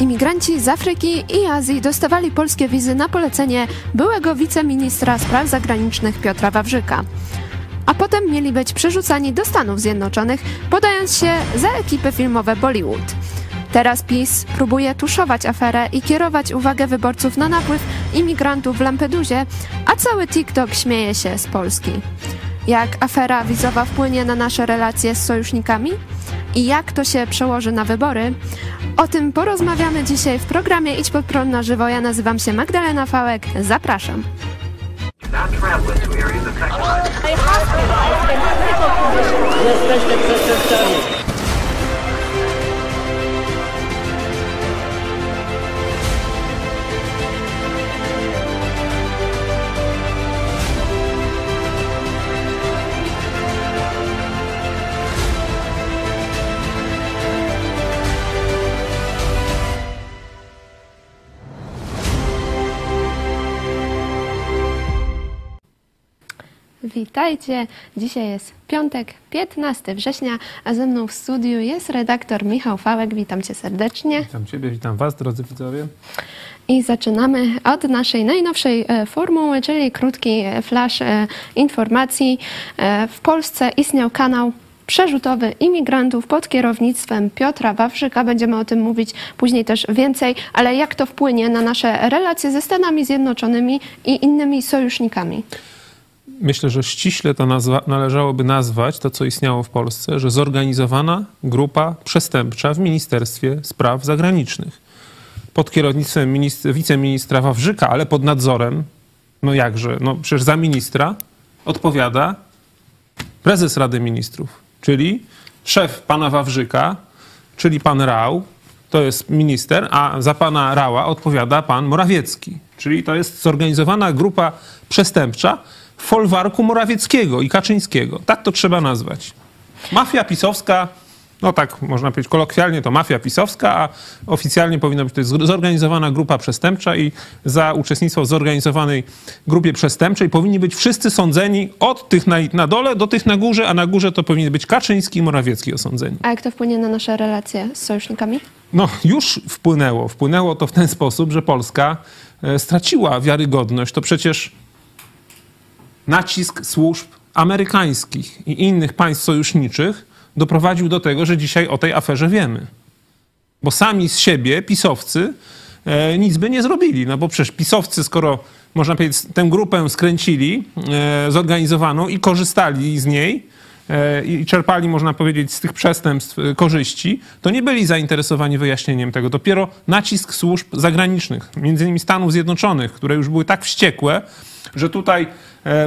Imigranci z Afryki i Azji dostawali polskie wizy na polecenie byłego wiceministra spraw zagranicznych Piotra Wawrzyka. A potem mieli być przerzucani do Stanów Zjednoczonych, podając się za ekipy filmowe Bollywood. Teraz PiS próbuje tuszować aferę i kierować uwagę wyborców na napływ imigrantów w Lampedusie, a cały TikTok śmieje się z Polski. Jak afera wizowa wpłynie na nasze relacje z sojusznikami? I jak to się przełoży na wybory? O tym porozmawiamy dzisiaj w programie Idź pod prąd na żywo. Ja nazywam się Magdalena Fałek. Zapraszam. Jesteście przestępcami. Witajcie. Dzisiaj jest piątek, 15 września, a ze mną w studiu jest redaktor Michał Fałek. Witam cię serdecznie. Witam Ciebie, witam Was, drodzy widzowie. I zaczynamy od naszej najnowszej e, formuły, czyli krótki e, flash e, informacji. W Polsce istniał kanał przerzutowy imigrantów pod kierownictwem Piotra Wawrzyka. Będziemy o tym mówić później też więcej, ale jak to wpłynie na nasze relacje ze Stanami Zjednoczonymi i innymi sojusznikami? Myślę, że ściśle to nazwa, należałoby nazwać to, co istniało w Polsce, że zorganizowana grupa przestępcza w Ministerstwie Spraw Zagranicznych. Pod kierownictwem ministr, wiceministra Wawrzyka, ale pod nadzorem, no jakże, no przecież za ministra odpowiada prezes Rady Ministrów, czyli szef pana Wawrzyka, czyli pan Rał, to jest minister, a za pana Rała odpowiada pan Morawiecki. Czyli to jest zorganizowana grupa przestępcza folwarku Morawieckiego i Kaczyńskiego. Tak to trzeba nazwać. Mafia pisowska, no tak można powiedzieć kolokwialnie to mafia pisowska, a oficjalnie powinno być to jest zorganizowana grupa przestępcza i za uczestnictwo w zorganizowanej grupie przestępczej powinni być wszyscy sądzeni od tych na, na dole do tych na górze, a na górze to powinien być Kaczyński i Morawiecki osądzeni. A jak to wpłynie na nasze relacje z sojusznikami? No, już wpłynęło. Wpłynęło to w ten sposób, że Polska e, straciła wiarygodność. To przecież nacisk służb amerykańskich i innych państw sojuszniczych doprowadził do tego, że dzisiaj o tej aferze wiemy. Bo sami z siebie pisowcy e, nic by nie zrobili. No bo przecież pisowcy, skoro można powiedzieć, tę grupę skręcili, e, zorganizowaną i korzystali z niej, e, i czerpali, można powiedzieć, z tych przestępstw korzyści, to nie byli zainteresowani wyjaśnieniem tego. Dopiero nacisk służb zagranicznych, między innymi Stanów Zjednoczonych, które już były tak wściekłe, że tutaj,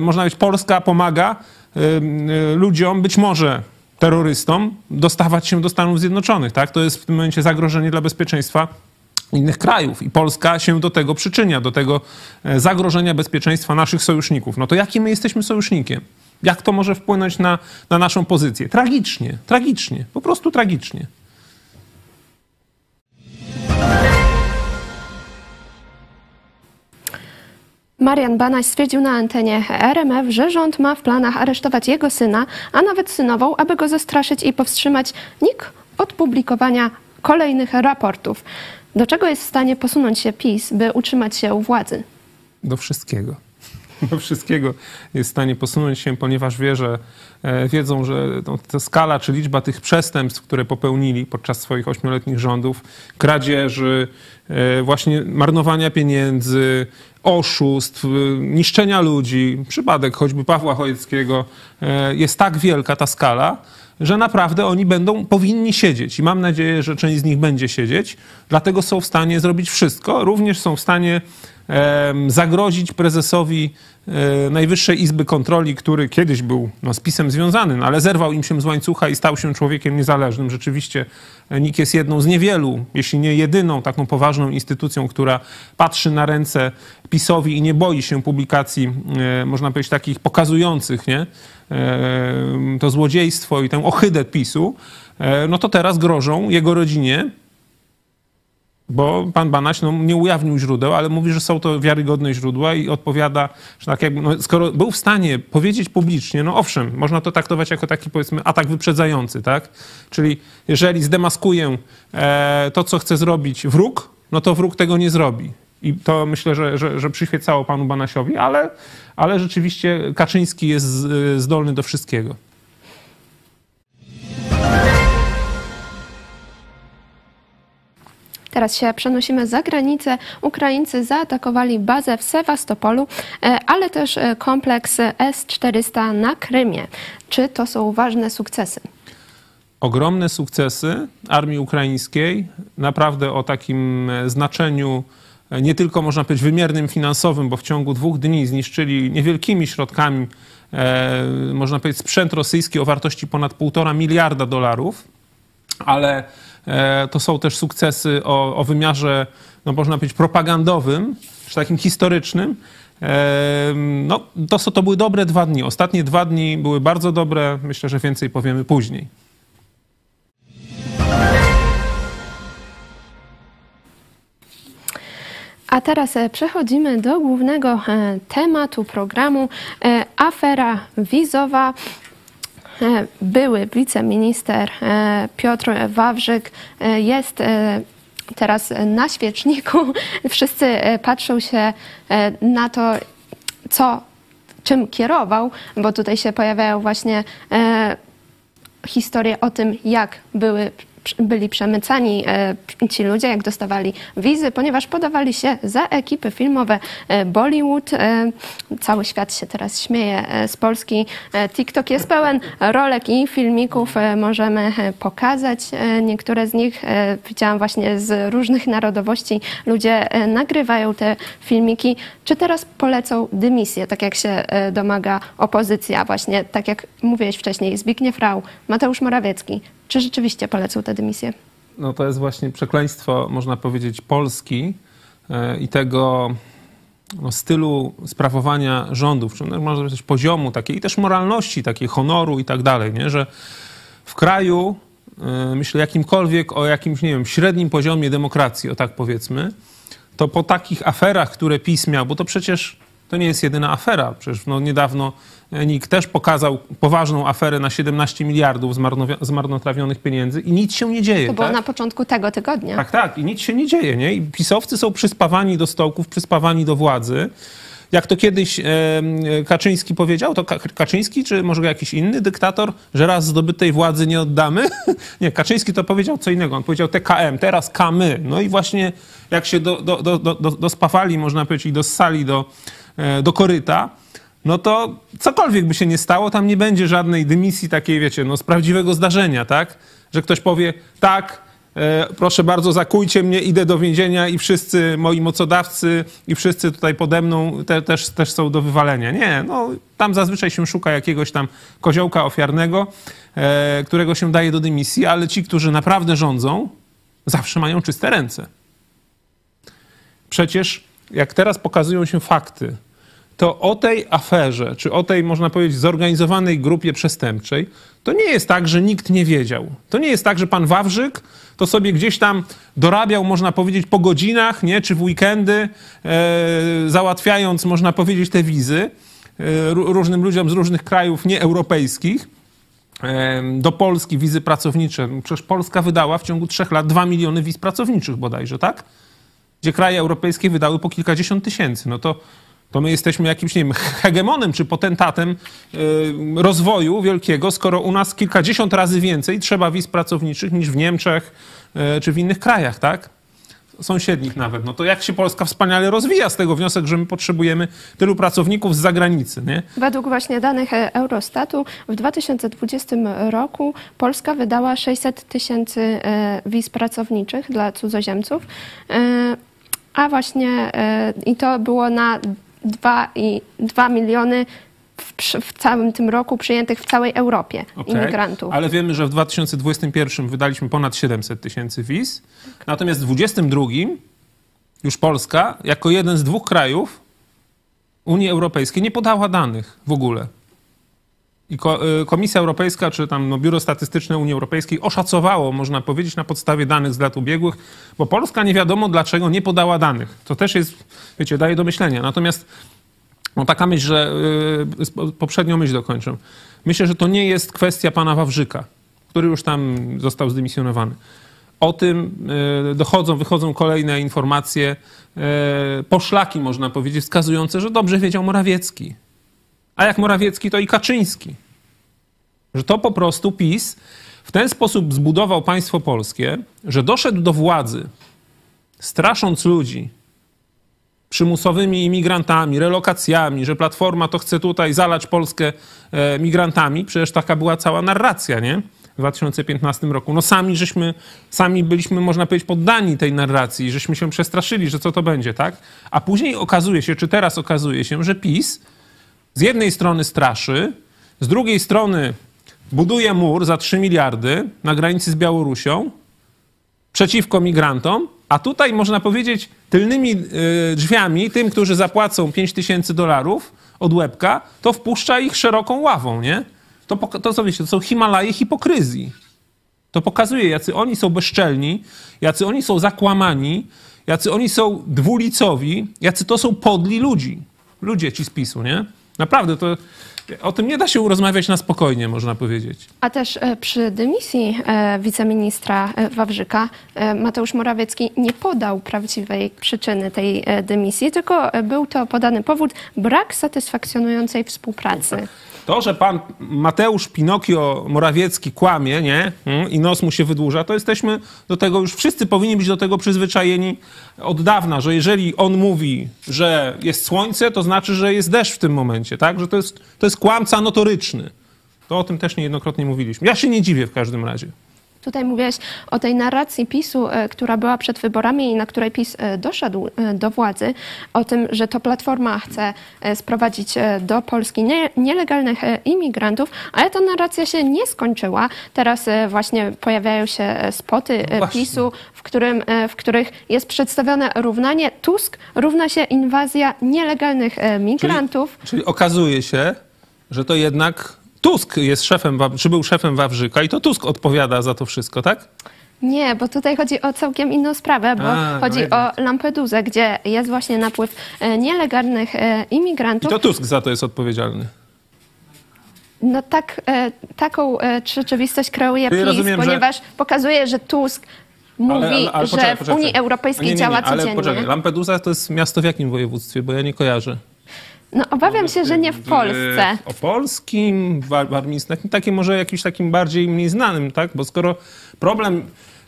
można powiedzieć, Polska pomaga e, e, ludziom, być może terrorystom, dostawać się do Stanów Zjednoczonych. Tak? To jest w tym momencie zagrożenie dla bezpieczeństwa innych krajów i Polska się do tego przyczynia, do tego e, zagrożenia bezpieczeństwa naszych sojuszników. No to jaki my jesteśmy sojusznikiem? Jak to może wpłynąć na, na naszą pozycję? Tragicznie, tragicznie, po prostu tragicznie. Marian Banaś stwierdził na antenie RMF, że rząd ma w planach aresztować jego syna, a nawet synową, aby go zastraszyć i powstrzymać NIK od publikowania kolejnych raportów. Do czego jest w stanie posunąć się PiS, by utrzymać się u władzy? do wszystkiego. Wszystkiego jest w stanie posunąć się, ponieważ wie, że, e, wiedzą, że ta skala czy liczba tych przestępstw, które popełnili podczas swoich ośmioletnich rządów, kradzieży, e, właśnie marnowania pieniędzy, oszustw, e, niszczenia ludzi, przypadek choćby Pawła Chojeckiego, jest tak wielka ta skala, że naprawdę oni będą, powinni siedzieć. I mam nadzieję, że część z nich będzie siedzieć, dlatego są w stanie zrobić wszystko, również są w stanie zagrozić prezesowi e, Najwyższej Izby Kontroli, który kiedyś był no, z pisem związany, no, ale zerwał im się z łańcucha i stał się człowiekiem niezależnym. Rzeczywiście e, NIK jest jedną z niewielu, jeśli nie jedyną taką poważną instytucją, która patrzy na ręce PiSowi i nie boi się publikacji, e, można powiedzieć, takich pokazujących nie? To złodziejstwo i tę ohydę PiSu, no to teraz grożą jego rodzinie Bo pan Banaś no, nie ujawnił źródeł, ale mówi, że są to wiarygodne źródła i odpowiada, że tak jakby, no, skoro był w stanie powiedzieć publicznie, no owszem, można to traktować jako taki powiedzmy atak wyprzedzający, tak? Czyli jeżeli zdemaskuję e, to, co chce zrobić wróg, no to wróg tego nie zrobi. I to myślę, że, że, że przyświecało panu Banasiowi, ale, ale rzeczywiście Kaczyński jest z- zdolny do wszystkiego. Teraz się przenosimy za granicę. Ukraińcy zaatakowali bazę w Sewastopolu, e, ale też e, kompleks S-400 na Krymie. Czy to są ważne sukcesy? ogromne sukcesy armii ukraińskiej, naprawdę o takim e, znaczeniu nie tylko można powiedzieć wymiernym finansowym, bo w ciągu dwóch dni zniszczyli niewielkimi środkami, można powiedzieć, sprzęt rosyjski o wartości ponad półtora miliarda dolarów, ale to są też sukcesy o, o wymiarze, no można powiedzieć, propagandowym, czy takim historycznym. E, No, to, to były dobre dwa dni. Ostatnie dwa dni były bardzo dobre. Myślę, że więcej powiemy później. A teraz e, przechodzimy do głównego e, tematu programu e, afera wizowa. E, Były wiceminister e, Piotr Wawrzyk e, jest teraz na świeczniku. Wszyscy patrzą się na to, co, czym kierował, bo tutaj się pojawiają właśnie historie o tym, jak były, byli przemycani e, ci ludzie, jak dostawali wizy, ponieważ podawali się za ekipy filmowe e, Bollywood. E, Cały świat się teraz śmieje z Polski. TikTok jest pełen rolek i filmików. Możemy pokazać niektóre z nich. Widziałam właśnie z różnych narodowości. Ludzie nagrywają te filmiki. Czy teraz polecą dymisję, tak jak się domaga opozycja, właśnie tak jak mówiłeś wcześniej, Zbigniew Rau, Mateusz Morawiecki. Czy rzeczywiście polecą tę dymisję? No to jest właśnie przekleństwo, można powiedzieć, Polski e, i tego no, stylu sprawowania rządów, czy no, powiedzieć poziomu takiej i też moralności, takiej honoru i tak dalej, nie? że w kraju, e, myślę, jakimkolwiek o jakimś, nie wiem, średnim poziomie demokracji, o tak powiedzmy, to po takich aferach, które PiS miał, bo to przecież to nie jest jedyna afera. Przecież no, niedawno NIK też pokazał poważną aferę na 17 miliardów zmarnotrawionych pieniędzy i nic się nie dzieje. To było tak? na początku tego tygodnia. Tak, tak. I nic się nie dzieje, nie? I pisowcy są przyspawani do stołków, przyspawani do władzy. Jak to kiedyś e, Kaczyński powiedział, to Ka- Kaczyński, czy może jakiś inny dyktator, że raz zdobytej władzy nie oddamy? nie, Kaczyński to powiedział co innego. On powiedział TKM, teraz kamy. No i właśnie jak się do, do, do, do, do- dospawali, można powiedzieć, i dossali do, e, do koryta, no to cokolwiek by się nie stało, tam nie będzie żadnej dymisji takiej, wiecie, no z prawdziwego zdarzenia, tak? Że ktoś powie, tak, e, proszę bardzo, zakujcie mnie, idę do więzienia i wszyscy moi mocodawcy i wszyscy tutaj pode mną te, też, też są do wywalenia. Nie, no tam zazwyczaj się szuka jakiegoś tam koziołka ofiarnego, e, którego się daje do dymisji, ale ci, którzy naprawdę rządzą, zawsze mają czyste ręce. Przecież jak teraz pokazują się fakty, to o tej aferze, czy o tej, można powiedzieć, zorganizowanej grupie przestępczej, to nie jest tak, że nikt nie wiedział. To nie jest tak, że pan Wawrzyk to sobie gdzieś tam dorabiał, można powiedzieć, po godzinach, nie, czy w weekendy, e, załatwiając, można powiedzieć, te wizy e, ró- różnym ludziom z różnych krajów nieeuropejskich em, do Polski wizy pracownicze. Przecież Polska wydała w ciągu trzech lat 2 miliony wiz pracowniczych bodajże, tak? Gdzie kraje europejskie wydały po kilkadziesiąt tysięcy. No to, to my jesteśmy jakimś, nie wiem, hegemonem czy potentatem y, rozwoju wielkiego, skoro u nas kilkadziesiąt razy więcej trzeba wiz pracowniczych niż w Niemczech y, czy w innych krajach, tak? Sąsiednich nawet. No to jak się Polska wspaniale rozwija z tego wniosek, że my potrzebujemy tylu pracowników z zagranicy, nie? Według właśnie danych e, Eurostatu w 2020 roku Polska wydała 600 tysięcy e, wiz pracowniczych dla cudzoziemców, E, a właśnie i to było na 2, i 2 miliony w, w całym tym roku przyjętych w całej Europie Okej, imigrantów. Ale wiemy, że w 2021 wydaliśmy ponad 700 tysięcy wiz. Natomiast w 2022 już Polska, jako jeden z dwóch krajów Unii Europejskiej, nie podała danych w ogóle. I y, Komisja Europejska, czy tam no, Biuro Statystyczne Unii Europejskiej oszacowało, można powiedzieć, na podstawie danych z lat ubiegłych, bo Polska nie wiadomo dlaczego nie podała danych. To też jest, wiecie, daje do myślenia. Natomiast no, taka myśl, że y, z- poprzednią myśl dokończę. Myślę, że to nie jest kwestia pana Wawrzyka, który już tam został zdymisjonowany. O tym y, dochodzą, wychodzą kolejne informacje, y, poszlaki można powiedzieć, wskazujące, że dobrze wiedział Morawiecki. A jak Morawiecki, to i Kaczyński. Że to po prostu PiS w ten sposób zbudował państwo polskie, że doszedł do władzy, strasząc ludzi przymusowymi imigrantami, relokacjami, że Platforma to chce tutaj zalać Polskę e, migrantami. Przecież taka była cała narracja, nie? W 2015 roku. No sami żeśmy, sami byliśmy, można powiedzieć, poddani tej narracji, żeśmy się przestraszyli, że co to będzie, tak? A później okazuje się, czy teraz okazuje się, że PiS z jednej strony straszy, z drugiej strony buduje mur za 3 miliardy na granicy z Białorusią przeciwko migrantom, a tutaj można powiedzieć tylnymi y, drzwiami tym, którzy zapłacą 5 tysięcy dolarów od łebka, to wpuszcza ich szeroką ławą, nie? To, to co wiecie, to są Himalaje hipokryzji. To pokazuje, jacy oni są bezczelni, jacy oni są zakłamani, jacy oni są dwulicowi, jacy to są podli ludzi. Ludzie ci z PiSu, nie? Naprawdę, to o tym nie da się rozmawiać na spokojnie, można powiedzieć. A też e, przy dymisji e, wiceministra e, Wawrzyka Mateusz Morawiecki nie podał prawdziwej przyczyny tej dymisji, tylko był to podany powód brak satysfakcjonującej współpracy. To, że pan Mateusz Pinokio Morawiecki kłamie, nie? Mm, I nos mu się wydłuża, to jesteśmy do tego już, wszyscy powinni być do tego przyzwyczajeni od dawna, że jeżeli on mówi, że jest słońce, to znaczy, że jest deszcz w tym momencie, tak? Że to jest, to jest kłamca notoryczny. To o tym też niejednokrotnie mówiliśmy. Ja się nie dziwię w każdym razie. Tutaj mówiłeś o tej narracji PiSu, e, która była przed wyborami i na której PiS e, doszedł e, do władzy, o tym, że to Platforma chce sprowadzić do Polski nie, nielegalnych imigrantów, ale ta narracja się nie skończyła. Teraz właśnie pojawiają się spoty właśnie. PiSu, w, którym, w których jest przedstawione równanie Tusk równa się inwazja nielegalnych migrantów. Czyli okazuje się, że to jednak Tusk jest szefem, czy był szefem Wawrzyka i to Tusk odpowiada za to wszystko, tak? Nie, bo tutaj chodzi o całkiem inną sprawę, bo A, no chodzi jednak. o Lampedusę, gdzie jest właśnie napływ e, nielegalnych e, I imigrantów. to Tusk za to jest odpowiedzialny. No tak, e, taką rzeczywistość kreuje Czyli PiS, rozumiem, że- ponieważ pokazuje, że Tusk mówi, że poczekaj, w poczekaj. Unii Europejskiej Nie, nie, nie, działa ale codziennie. poczekaj, Lampedusa to jest miasto w jakim województwie, bo ja nie kojarzę. No obawiam się, że nie w Polsce. W opolskim, wa- warmińskim, takim, takim może jakimś takim bardziej mniej znanym, tak? Bo skoro problem,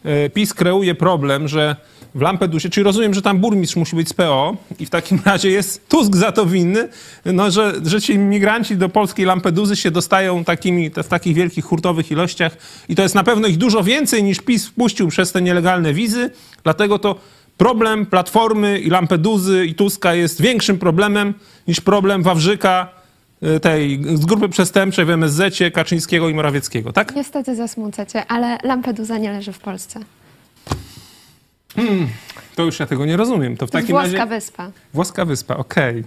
e, PiS kreuje problem, że w Lampedusie, czyli rozumiem, że tam burmistrz musi być z PO i w takim razie jest Tusk za to winny, no, że, że ci imigranci do polskiej Lampeduzy się dostają takimi, w takich wielkich hurtowych ilościach i to jest na pewno ich dużo więcej niż PiS wpuścił przez te nielegalne wizy, dlatego to problem Platformy i Lampeduzy i Tuska jest większym problemem niż problem Wawrzyka, y, tej z grupy przestępczej w MSZ, Kaczyńskiego i Morawieckiego, tak? Niestety zasmucacie, ale Lampedusa nie leży w Polsce. To już ja tego nie rozumiem. To w To jest takim włoska razie... wyspa. Włoska wyspa, okej.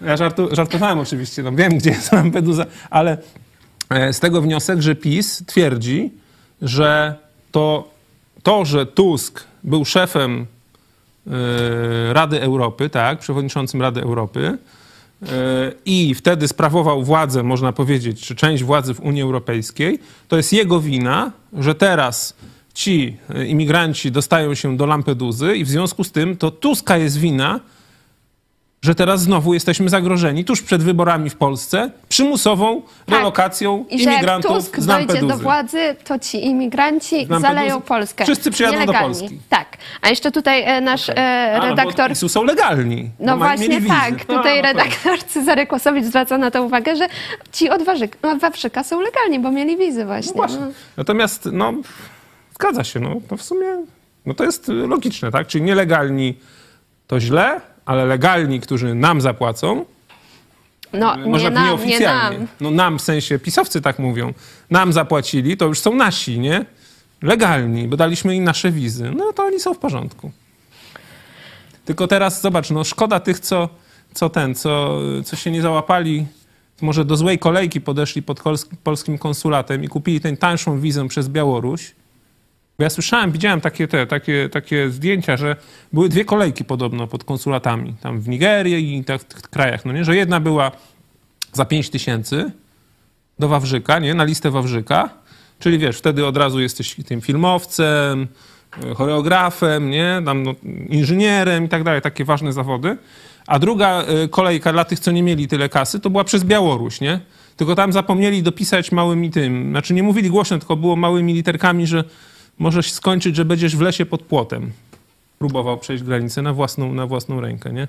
Ja żartu, żartowałem oczywiście, no wiem, gdzie jest Lampedusa, ale e, z tego wniosek, że PiS twierdzi, że to, to że Tusk był szefem Rady Europy, tak, przewodniczącym Rady Europy. E, i wtedy sprawował władzę, można powiedzieć, czy część władzy w Unii Europejskiej, to jest jego wina, że teraz ci e, imigranci dostają się do Lampeduzy i w związku z tym to Tuska jest wina, że teraz znowu jesteśmy zagrożeni tuż przed wyborami w Polsce przymusową relokacją Tak. I że jak imigrantów Tusk z dojdzie Lampeduzy. do władzy, to ci imigranci zaleją Polskę. Wszyscy przyjadą do Nielegalni. Polski. Tak. A jeszcze tutaj e, nasz e, A, no redaktor... Są legalni. No właśnie tak. Tutaj A, no to- redaktor Cezary Kłosowicz zwraca na to uwagę, że ci od no, Wawrzyka są legalni, bo mieli wizy właśnie. No właśnie. No. Natomiast, no, zgadza się, no, to w sumie, no to jest logiczne, tak? Czyli nielegalni to źle, ale legalni, którzy nam zapłacą, No, Może nie nam, nie nieoficjalnie. nam. No nam w sensie pisowcy tak mówią. Nam zapłacili, to już są nasi, nie? Legalni, bo daliśmy im nasze wizy. No to oni są w porządku. Tylko teraz zobacz, no szkoda tych, co, co ten, co, co się nie załapali może do złej kolejki podeszli pod polskim konsulatem i kupili tę tańszą wizę przez Białoruś. Ja słyszałem, widziałem takie, te, takie, takie zdjęcia, że były dwie kolejki podobno pod konsulatami, tam w Nigerii i tak, w tych krajach, no nie? Że jedna była za 5 tysięcy do Wawrzyka, nie? Na listę Wawrzyka, czyli wiesz, wtedy od razu jesteś tym filmowcem, e, choreografem, nie? Tam, no, inżynierem i tak dalej, takie ważne zawody. A druga e, kolejka dla tych, co nie mieli tyle kasy, to była przez Białoruś, nie? Tylko tam zapomnieli dopisać małymi tym, znaczy nie mówili głośno, tylko było małymi literkami, że możesz skończyć, że będziesz w lesie pod płotem. Próbował przejść granicę na własną, na własną rękę, nie?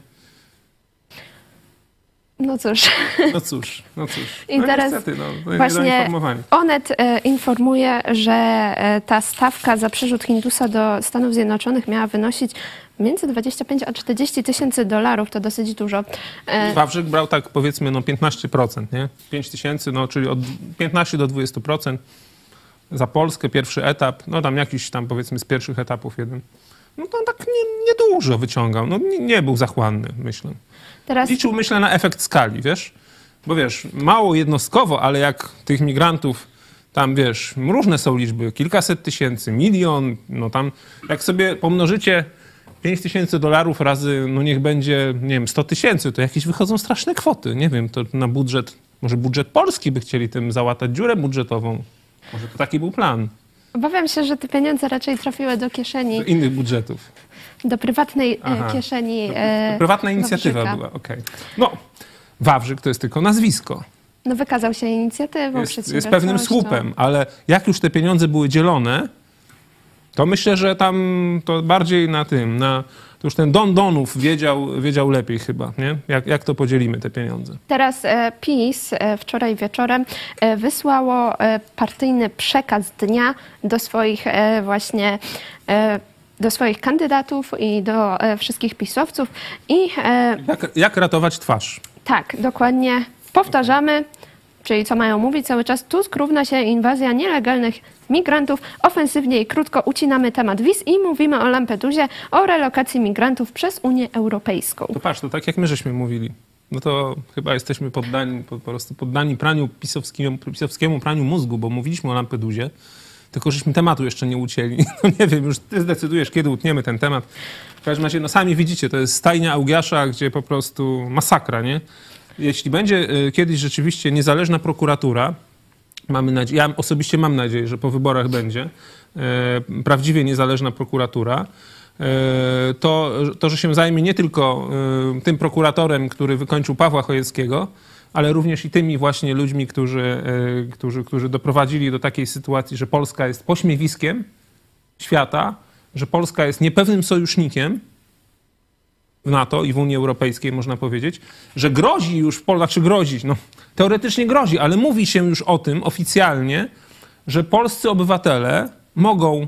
No cóż. No cóż, no cóż. I no teraz niestety, no, no Właśnie. Onet e, informuje, że e, ta stawka za przerzut Hindusa do Stanów Zjednoczonych miała wynosić między 25 a 40 tysięcy dolarów. To dosyć dużo. E, Wawrzyk brał tak powiedzmy no 15%, nie? 5 tysięcy, no czyli od 15 do 20% za Polskę, pierwszy etap, no tam jakiś tam powiedzmy z pierwszych etapów jeden. No to on tak nie, niedużo wyciągał, no nie, nie był zachłanny, myślę. teraz Liczył, myślę, na efekt skali, wiesz? Bo wiesz, mało jednostkowo, ale jak tych migrantów tam, wiesz, różne są liczby, kilkaset tysięcy, milion, no tam, jak sobie pomnożycie 5 tysięcy dolarów razy, no niech będzie, nie wiem, 100 tysięcy, to jakieś wychodzą straszne kwoty. Nie wiem, to na budżet, może budżet polski by chcieli tym załatać dziurę budżetową. Może to taki był plan obawiam się, że te pieniądze raczej trafiły do kieszeni, do innych budżetów. do prywatnej e, Aha. kieszeni. e, Prywatna inicjatywa Wawrzyka. była, okej. No, Wawrzyk to jest tylko nazwisko. No wykazał się inicjatywą, jest, jest pewnym słupem, ale jak już te pieniądze były dzielone, to myślę, że tam to bardziej na tym, na, to już ten Don Donów wiedział, wiedział lepiej chyba, nie? Jak, jak to podzielimy te pieniądze. Teraz e, PiS e, wczoraj wieczorem e, wysłało partyjny przekaz dnia do swoich właśnie do swoich kandydatów i do wszystkich pisowców i Jak, jak ratować twarz? tak, dokładnie powtarzamy, czyli co mają mówić cały czas, Tusk równa się inwazja nielegalnych migrantów, ofensywnie i krótko ucinamy temat wiz i mówimy o Lampedusie, o relokacji migrantów przez Unię Europejską. To patrz, to tak jak my żeśmy mówili. No to chyba jesteśmy poddani, po, prostu poddani praniu pisowskiemu, pisowskiemu praniu mózgu, bo mówiliśmy o Lampedusie, tylko żeśmy tematu jeszcze nie ucięli. No nie wiem, już ty zdecydujesz, kiedy utniemy ten temat. W każdym razie, no sami widzicie, to jest stajnia Augiasza, gdzie po prostu masakra, nie? Jeśli będzie y, kiedyś rzeczywiście niezależna prokuratura, mamy nadzieję, ja osobiście mam nadzieję, że po wyborach będzie e, prawdziwie niezależna prokuratura, e, to, to, że się zajmie nie tylko e, tym prokuratorem, który wykończył Pawła Chojeckiego, ale również i tymi właśnie ludźmi, którzy, e, którzy, którzy doprowadzili do takiej sytuacji, że Polska jest pośmiewiskiem świata, że Polska jest niepewnym sojusznikiem w NATO i w Unii Europejskiej, można powiedzieć, że grozi już, Pol- znaczy grozi, no teoretycznie grozi, ale mówi się już o tym oficjalnie, że polscy obywatele mogą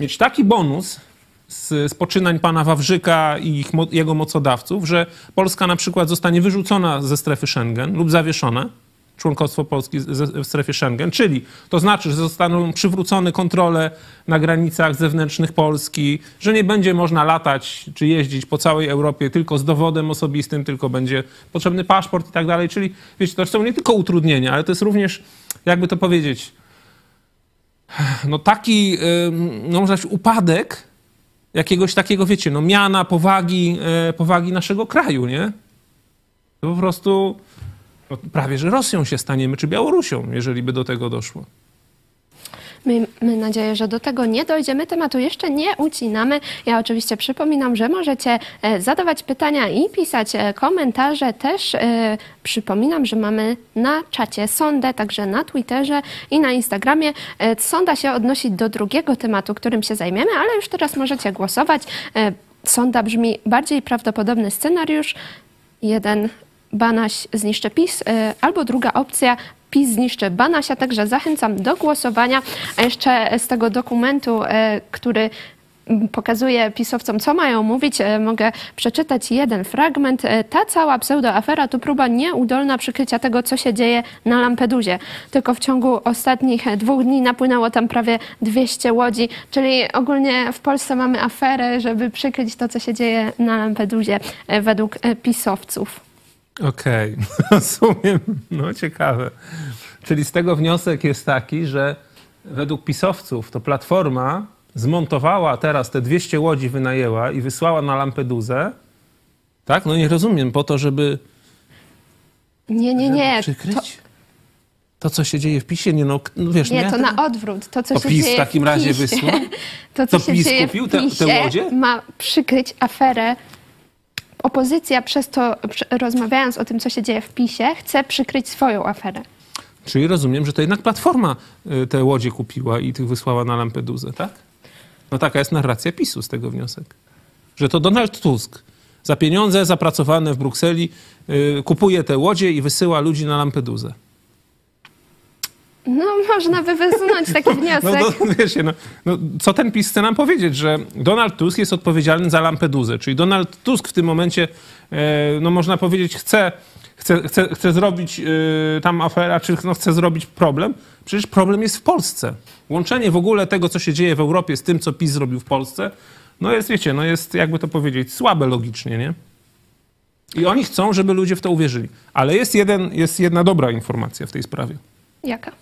mieć taki bonus z, z poczynań pana Wawrzyka i ich, jego mocodawców, że Polska na przykład zostanie wyrzucona ze strefy Schengen lub zawieszona, członkostwo Polski w strefie Schengen, czyli to znaczy, że zostaną przywrócone kontrole na granicach zewnętrznych Polski, że nie będzie można latać czy jeździć po całej Europie tylko z dowodem osobistym, tylko będzie potrzebny paszport i tak dalej. Czyli wiecie, to są nie tylko utrudnienia, ale to jest również, jakby to powiedzieć, no taki, no można powiedzieć, upadek jakiegoś takiego, wiecie, no miana, powagi, e, powagi naszego kraju, nie? To po prostu no, prawie, że Rosją się staniemy, czy Białorusią, jeżeli by do tego doszło. Miejmy nadzieję, że do tego nie dojdziemy. Tematu jeszcze nie ucinamy. Ja oczywiście przypominam, że możecie e, zadawać pytania i pisać e, komentarze. Też e, przypominam, że mamy na czacie sondę, także na Twitterze i na Instagramie. Sonda się odnosi do drugiego tematu, którym się zajmiemy, ale już teraz możecie głosować. Sonda brzmi bardziej prawdopodobny scenariusz. Jeden Banaś zniszczy PiS, y, albo druga opcja PiS zniszczy Banasia, także zachęcam do głosowania. A jeszcze z tego dokumentu, y, który pokazuje pisowcom, co mają mówić, y, mogę przeczytać jeden fragment. Ta cała pseudoafera to próba nieudolna przykrycia tego, co się dzieje na Lampedusie. Tylko w ciągu ostatnich dwóch dni napłynęło tam prawie 200 łodzi, czyli ogólnie w Polsce mamy aferę, żeby przykryć to, co się dzieje na Lampedusie według pisowców. Okej, rozumiem. No ciekawe. Czyli z tego wniosek jest taki, że według pisowców to Platforma zmontowała teraz te 200 łodzi wynajęła i wysłała na Lampedusę, tak? No nie rozumiem, po to, żeby Nie, nie, nie. To, przykryć to, co się dzieje w PiSie. Nie, no, no wiesz, nie, ja to tego- na odwrót. To, co To się PiS w dzieje takim w razie PiSie, wysłał? To, co To się PiS dzieje kupił w te- te PiSie, łodzie? ma przykryć aferę. Opozycja przez to, rozmawiając o tym, co się dzieje w PiSie, chce przykryć swoją aferę. Czyli rozumiem, że to jednak Platforma y, te łodzie kupiła i tych wysłała na Lampedusę, tak? No taka jest narracja PiSu z tego wniosek. Że to Donald Tusk za pieniądze zapracowane w Brukseli y, kupuje te łodzie i wysyła ludzi na Lampedusę. No, można by wysunąć taki wniosek. No, no wiecie, no, no, co ten PiS chce nam powiedzieć? Że Donald Tusk jest odpowiedzialny za Lampedusę. Czyli Donald Tusk w tym momencie, e, no można powiedzieć, chce, chce, chce, chce zrobić e, tam aferę, czy no, chce zrobić problem. Przecież problem jest w Polsce. Łączenie w ogóle tego, co się dzieje w Europie z tym, co PiS zrobił w Polsce, no jest, wiecie, no jest, jakby to powiedzieć, słabe logicznie, nie? I oni chcą, żeby ludzie w to uwierzyli. Ale jest, jeden, jest jedna dobra informacja w tej sprawie Jaka?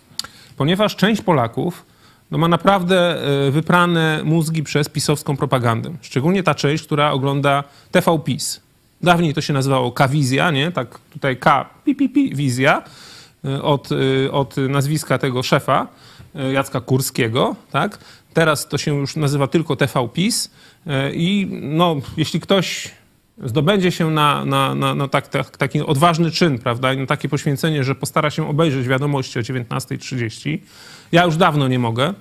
Ponieważ część Polaków no, ma naprawdę e, wyprane mózgi przez pisowską propagandę. Szczególnie ta część, która ogląda TV PiS. Dawniej to się nazywało K-Wizja, nie? Tak tutaj K, pi, pi, pi, wizja e, od, e, od nazwiska tego szefa, Jacka Kurskiego, tak? Teraz to się już nazywa tylko TV PiS i no, jeśli ktoś zdobędzie się na, na, na, na tak, tak, taki odważny czyn, prawda, na takie poświęcenie, że postara się obejrzeć wiadomości o 19.30. Ja już dawno nie mogę,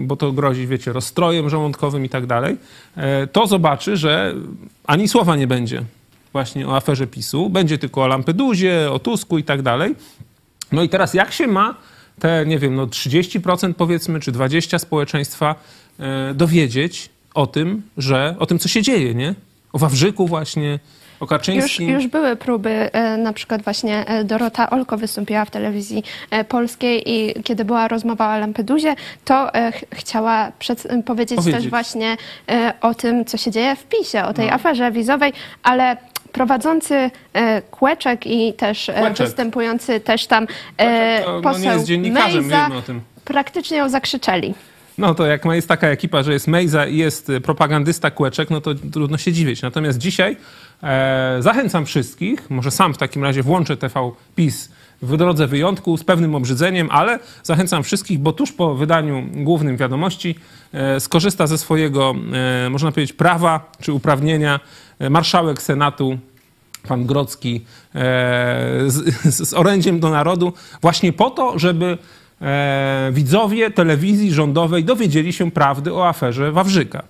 bo to grozi, wiecie, rozstrojem żołądkowym i tak dalej. E, To zobaczy, że ani słowa nie będzie właśnie o aferze PiSu. Będzie tylko o Lampedusie, o Tusku i tak dalej. No i teraz jak się ma te, nie wiem, no 30% powiedzmy, czy 20% społeczeństwa e, dowiedzieć o tym, że, o tym, co się dzieje, nie? O Wawrzyku właśnie, o Już, Kaczyńskim. już były próby, e, na przykład właśnie e, Dorota Olko wystąpiła w telewizji e, polskiej i kiedy była rozmowa o Lampedusie, to ch- chciała przed, powiedzieć, Powiedzieć. też właśnie o tym, co się dzieje w PiSie, o tej No. aferze wizowej, ale prowadzący Kłeczek i też Kłeczek. występujący też tam to, no, poseł nie jest dziennikarzem, Mejza wiemy o tym. praktycznie ją zakrzyczeli. No to jak jest taka ekipa, że jest Mejza i jest y, propagandysta Kłeczek, no to trudno się dziwić. Natomiast dzisiaj e, zachęcam wszystkich, może sam w takim razie włączę TV PiS w drodze wyjątku z pewnym obrzydzeniem, ale zachęcam wszystkich, bo tuż po wydaniu głównym wiadomości e, skorzysta ze swojego, e, można powiedzieć, prawa czy uprawnienia e, marszałek Senatu pan Grocki e, z, z orędziem do narodu właśnie po to, żeby e, widzowie telewizji rządowej dowiedzieli się prawdy o aferze Wawrzyka.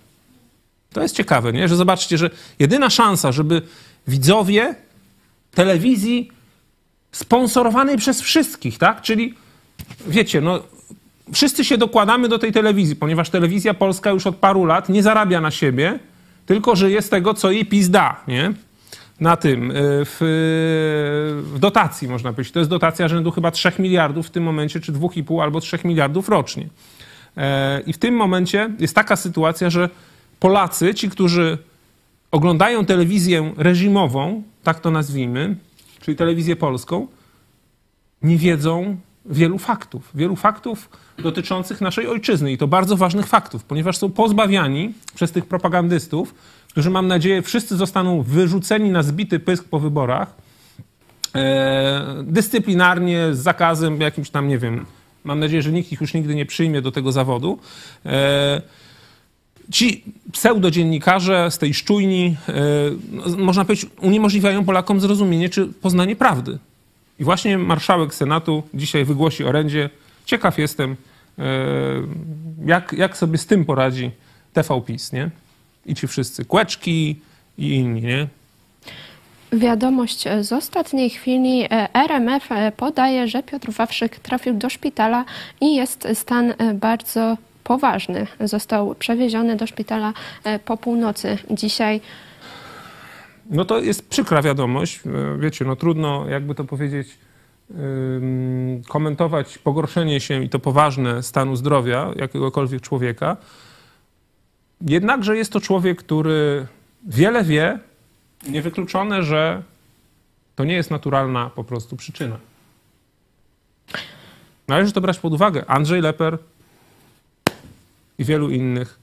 To jest ciekawe, nie? że zobaczcie, że jedyna szansa, żeby widzowie telewizji sponsorowanej przez wszystkich, tak? Czyli wiecie, no wszyscy się dokładamy do tej telewizji, ponieważ telewizja polska już od paru lat nie zarabia na siebie, tylko żyje z tego, co jej PiS da, nie? Na tym, y, w, w dotacji można powiedzieć. To jest dotacja rzędu chyba 3 miliardów w tym momencie, czy 2,5 albo 3 miliardów rocznie. E, I w tym momencie jest taka sytuacja, że Polacy, ci, którzy oglądają telewizję reżimową, tak to nazwijmy, czyli telewizję polską, nie wiedzą wielu faktów. Wielu faktów dotyczących naszej ojczyzny i to bardzo ważnych faktów, ponieważ są pozbawiani przez tych propagandystów, którzy mam nadzieję wszyscy zostaną wyrzuceni na zbity pysk po wyborach, e, dyscyplinarnie, z zakazem jakimś tam, nie wiem, mam nadzieję, że nikt ich już nigdy nie przyjmie do tego zawodu. E, ci pseudodziennikarze z tej szczujni, e, no, można powiedzieć, uniemożliwiają Polakom zrozumienie czy poznanie prawdy. I właśnie marszałek Senatu dzisiaj wygłosi orędzie. Ciekaw jestem, jak, jak sobie z tym poradzi TV PiS, nie? I ci wszyscy, Kłeczki i inni, nie? Wiadomość z ostatniej chwili. E, RMF e, podaje, że Piotr Wawrzyk trafił do szpitala i jest stan e, bardzo poważny. Został przewieziony do szpitala po północy dzisiaj. No to jest przykra wiadomość. Wiecie, no trudno, jakby to powiedzieć, komentować pogorszenie się i to poważne stanu zdrowia jakiegokolwiek człowieka. Jednakże jest to człowiek, który wiele wie. Niewykluczone, że To nie jest naturalna po prostu przyczyna. Należy to brać pod uwagę. Andrzej Leper i wielu innych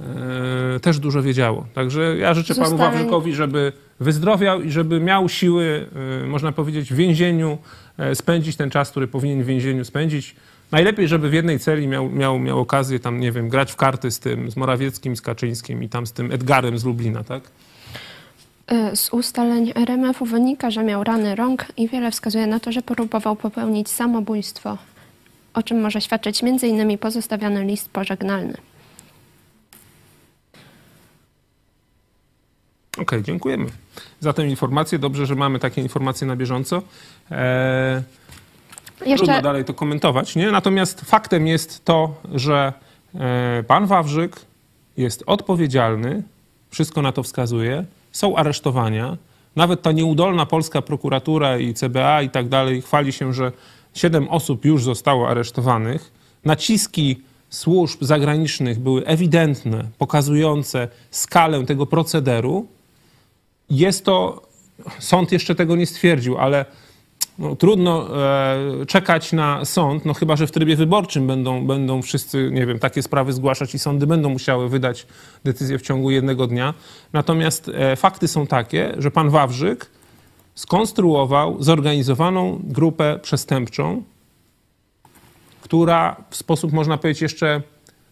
e, też dużo wiedziało. Także ja życzę panu Zostawień- Wawrzykowi, żeby wyzdrowiał i żeby miał siły, e, można powiedzieć, w więzieniu e, spędzić ten czas, który powinien w więzieniu spędzić. Najlepiej, żeby w jednej celi miał, miał, miał okazję tam, nie wiem, grać w karty z tym, z Morawieckim, z Kaczyńskim i tam z tym Edgarem z Lublina, tak? Y, Z ustaleń RMF-u wynika, że miał rany rąk i wiele wskazuje na to, że próbował popełnić samobójstwo, o czym może świadczyć m.in. pozostawiony list pożegnalny. Okej, dziękujemy za tę informację. Dobrze, że mamy takie informacje na bieżąco. Eee, Trudno Jeszcze dalej to komentować, nie? Natomiast faktem jest to, że e, pan Wawrzyk jest odpowiedzialny, wszystko na to wskazuje, są aresztowania. Nawet ta nieudolna polska prokuratura i CBA i tak dalej chwali się, że siedem osób już zostało aresztowanych. Naciski służb zagranicznych były ewidentne, pokazujące skalę tego procederu. Jest to, sąd jeszcze tego nie stwierdził, ale no, trudno e, czekać na sąd, no chyba, że w trybie wyborczym będą, będą wszyscy, nie wiem, takie sprawy zgłaszać i sądy będą musiały wydać decyzję w ciągu jednego dnia. Natomiast e, fakty są takie, że pan Wawrzyk skonstruował zorganizowaną grupę przestępczą, która w sposób, można powiedzieć, jeszcze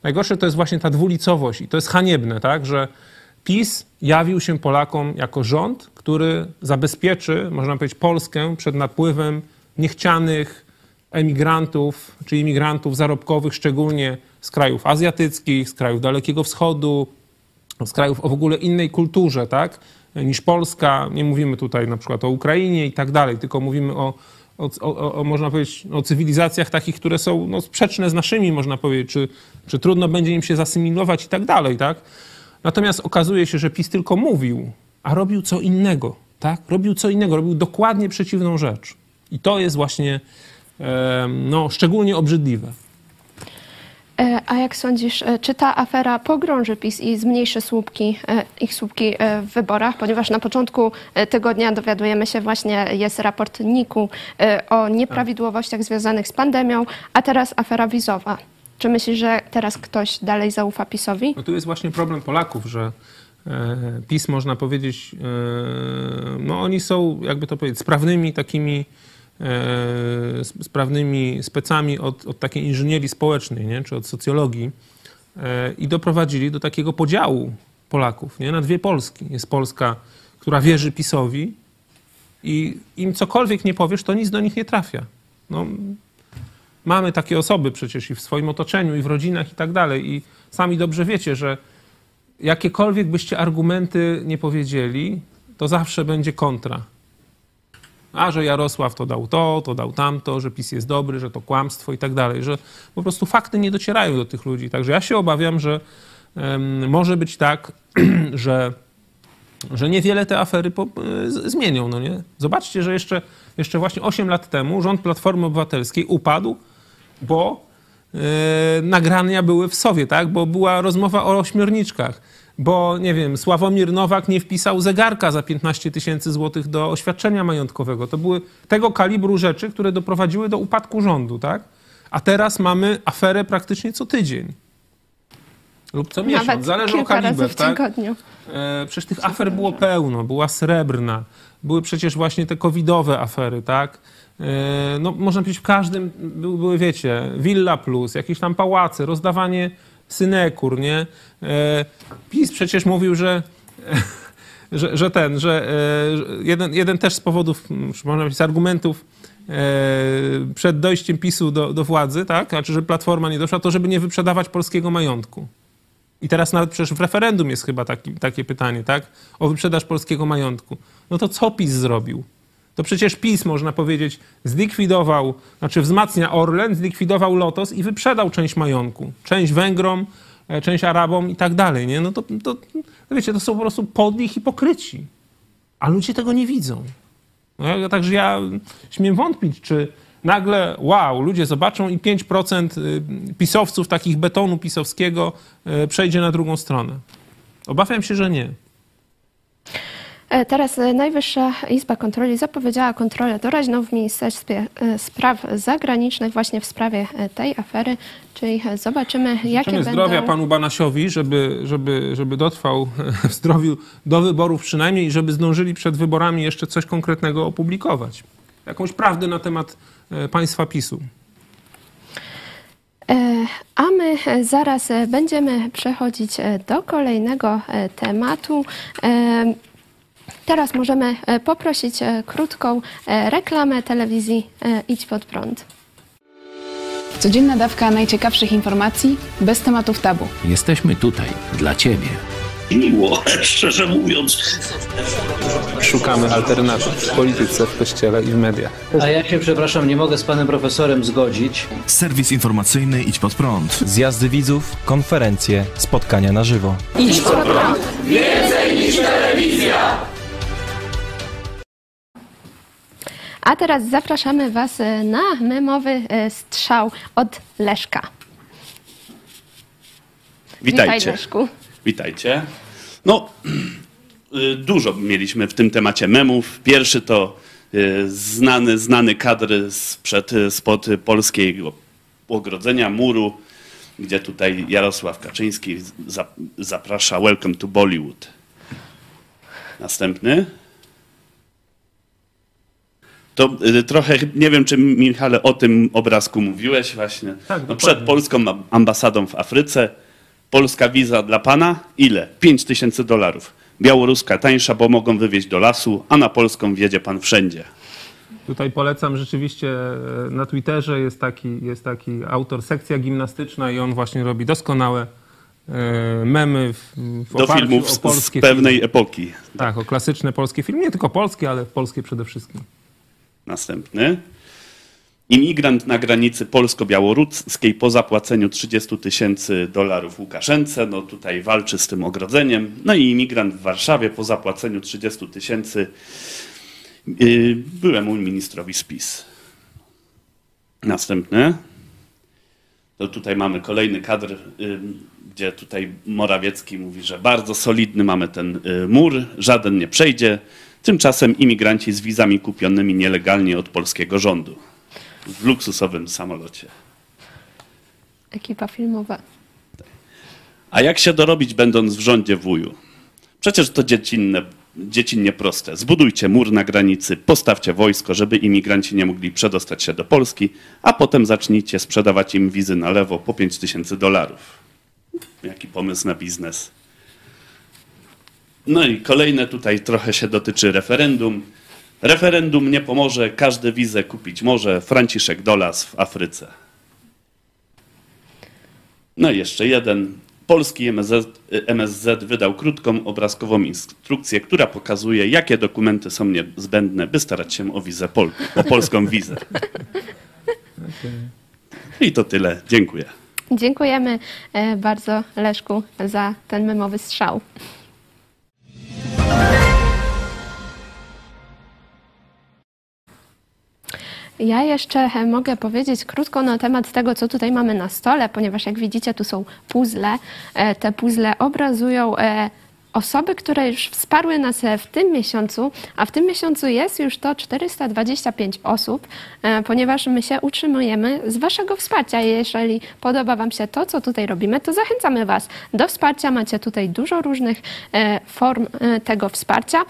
najgorsze to jest właśnie ta dwulicowość i to jest haniebne, tak, że PiS jawił się Polakom jako rząd, który zabezpieczy, można powiedzieć, Polskę przed napływem niechcianych emigrantów czy imigrantów zarobkowych, szczególnie z krajów azjatyckich, z krajów Dalekiego Wschodu, z krajów o w ogóle innej kulturze, tak, niż Polska. Nie mówimy tutaj na przykład o Ukrainie i tak dalej, tylko mówimy o, o, o, o można powiedzieć, o cywilizacjach takich, które są no, sprzeczne z naszymi, można powiedzieć, czy, czy trudno będzie im się zasymilować i tak dalej, tak. Natomiast okazuje się, że PiS tylko mówił, a robił co innego, tak? Robił co innego, robił dokładnie przeciwną rzecz. I to jest właśnie no, szczególnie obrzydliwe. E, A jak sądzisz, e, czy ta afera pogrąży PiS i zmniejszy słupki, e, ich słupki w wyborach? Ponieważ na początku tygodnia dowiadujemy się właśnie, jest raport NIK-u o nieprawidłowościach związanych z pandemią, a teraz afera wizowa. Czy myślisz, że teraz ktoś dalej zaufa PiSowi? No tu jest właśnie problem Polaków, że PiS, można powiedzieć, e, no oni są, jakby to powiedzieć, sprawnymi takimi, e, sp- sprawnymi specami od, od takiej inżynierii społecznej, nie? czy od socjologii e, i doprowadzili do takiego podziału Polaków nie? na dwie Polski. Jest Polska, która wierzy PiSowi i im cokolwiek nie powiesz, to nic do nich nie trafia. No, mamy takie osoby przecież i w swoim otoczeniu, i w rodzinach, i tak dalej. I sami dobrze wiecie, że jakiekolwiek byście argumenty nie powiedzieli, to zawsze będzie kontra. A że Jarosław to dał to, to dał tamto, że PiS jest dobry, że to kłamstwo i tak dalej, że po prostu fakty nie docierają do tych ludzi. Także ja się obawiam, że może być tak, że, że niewiele te afery po, z- zmienią. No nie? Zobaczcie, że jeszcze, jeszcze właśnie 8 lat temu rząd Platformy Obywatelskiej upadł, bo e, nagrania były w Sowie, tak? Bo była rozmowa o ośmiorniczkach. Bo, nie wiem, Sławomir Nowak nie wpisał zegarka za 15 tysięcy złotych do oświadczenia majątkowego. To były tego kalibru rzeczy, które doprowadziły do upadku rządu, tak? A teraz mamy aferę praktycznie co tydzień. Lub co miesiąc, Nawet zależy o kilka razy kaliber, w tak? tygodniu. E, Przecież tych afer było pełno. Była srebrna. Były przecież właśnie te covidowe afery, tak? E, No, można powiedzieć, w każdym były, wiecie, Villa Plus, jakieś tam pałace, rozdawanie synekur, nie? E, PiS przecież mówił, że, że, że ten, że e, że jeden, jeden też z powodów, można powiedzieć, z argumentów przed dojściem PiSu do, do władzy, tak? Znaczy, że Platforma nie doszła, to żeby nie wyprzedawać polskiego majątku. I teraz nawet przecież w referendum jest chyba taki, takie pytanie, tak? O wyprzedaż polskiego majątku. No to co PiS zrobił? To przecież PiS, można powiedzieć, zlikwidował, znaczy wzmacnia Orlen, zlikwidował Lotos i wyprzedał część majątku. Część Węgrom, e, część Arabom i tak dalej, nie? No to, to wiecie, to są po prostu podli hipokryci. A ludzie tego nie widzą. No, także ja śmiem wątpić, czy nagle, wow, ludzie zobaczą i 5% y, pisowców, takich betonu pisowskiego, y, przejdzie na drugą stronę. Obawiam się, że nie. E, Teraz e, Najwyższa Izba Kontroli zapowiedziała kontrolę doraźną w Ministerstwie e, Spraw Zagranicznych właśnie w sprawie tej afery, czyli zobaczymy, jakie Życzymy będą... zdrowia panu Banasiowi, żeby, żeby, żeby dotrwał w zdrowiu do wyborów przynajmniej i żeby zdążyli przed wyborami jeszcze coś konkretnego opublikować. Jakąś prawdę na temat państwa PiSu. A my zaraz będziemy przechodzić do kolejnego tematu. Teraz możemy e, poprosić e, krótką e, reklamę telewizji Idź Pod Prąd. Codzienna dawka najciekawszych informacji bez tematów tabu. Jesteśmy tutaj dla Ciebie. miło, szczerze mówiąc. Szukamy alternatyw w polityce, w kościele i w mediach. A ja się, przepraszam, nie mogę z panem profesorem zgodzić. Serwis informacyjny Idź Pod Prąd. Zjazdy widzów, konferencje, spotkania na żywo. A teraz zapraszamy Was e, na memowy e, strzał od Leszka. Witaj, Witajcie. Leszku. Witajcie. No, y, dużo mieliśmy w tym temacie memów. Pierwszy to y, znany, znany kadr sprzed, spod polskiego ogrodzenia, muru, gdzie tutaj Jarosław Kaczyński za, zaprasza Welcome to Bollywood. Następny. To y, trochę, nie wiem, czy Michale o tym obrazku mówiłeś właśnie. Tak, no, przed polską ambasadą w Afryce. Polska wiza dla pana? Ile? 5 tysięcy dolarów. Białoruska tańsza, bo mogą wywieźć do lasu, a na polską wjedzie pan wszędzie. Tutaj polecam rzeczywiście e, na Twitterze jest taki, jest taki autor sekcja gimnastyczna i on właśnie robi doskonałe e, memy w, w Do filmów z, z pewnej filmy. epoki. Tak, o klasyczne polskie filmy. Nie tylko polskie, ale polskie przede wszystkim. Następny. Imigrant na granicy polsko-białoruskiej po zapłaceniu 30 tysięcy dolarów Łukaszence, no tutaj walczy z tym ogrodzeniem. No i imigrant w Warszawie po zapłaceniu 30 tysięcy yy, byłemu ministrowi spis. Następny. To tutaj mamy kolejny kadr, y, gdzie tutaj Morawiecki mówi, że bardzo solidny mamy ten y, mur, żaden nie przejdzie. Tymczasem imigranci z wizami kupionymi nielegalnie od polskiego rządu w luksusowym samolocie. Ekipa filmowa. A jak się dorobić, będąc w rządzie wuju? Przecież to dziecinne, dziecinnie proste. Zbudujcie mur na granicy, postawcie wojsko, żeby imigranci nie mogli przedostać się do Polski, a potem zacznijcie sprzedawać im wizy na lewo po 5 tysięcy dolarów. Jaki pomysł na biznes. No i kolejne tutaj trochę się dotyczy referendum. Referendum nie pomoże, każdy wizę kupić może. Franciszek Dolas w Afryce. No i jeszcze jeden. Polski MSZ, MSZ wydał krótką obrazkową instrukcję, która pokazuje, jakie dokumenty są niezbędne, by starać się o wizę pol o polską wizę. I to tyle. Dziękuję. Dziękujemy e, bardzo Leszku za ten memowy strzał. Ja jeszcze e, mogę powiedzieć krótko na temat tego, co tutaj mamy na stole, ponieważ jak widzicie, tu są puzzle. E, Te puzzle obrazują e, osoby, które już wsparły nas e, w tym miesiącu, a w tym miesiącu jest już to 425 osób, e, ponieważ my się utrzymujemy z Waszego wsparcia. Jeżeli podoba Wam się to, co tutaj robimy, to zachęcamy Was do wsparcia. Macie tutaj dużo różnych e, form tego wsparcia,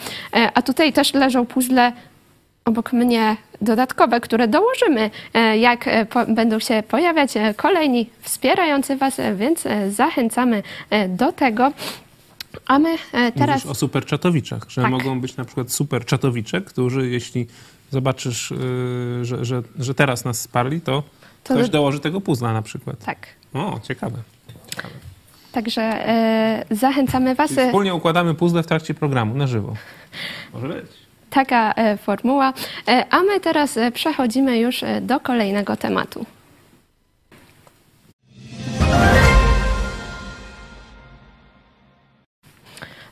a tutaj też leżą puzzle obok mnie dodatkowe, które dołożymy, jak po, będą się pojawiać kolejni wspierający Was, więc zachęcamy do tego. A my e, teraz. Mówisz o superczatowiczach, że Tak. mogą być na przykład superczatowicze, którzy jeśli zobaczysz, yy, że, że, że teraz nas sparli, to, To ktoś do- dołoży tego puzla na przykład. Tak. O, ciekawe. ciekawe. Także e, zachęcamy Was. Czyli e, wspólnie układamy puzzle w trakcie programu na żywo. Może być. Taka e, formuła. E, a my teraz e, przechodzimy już e, do kolejnego tematu.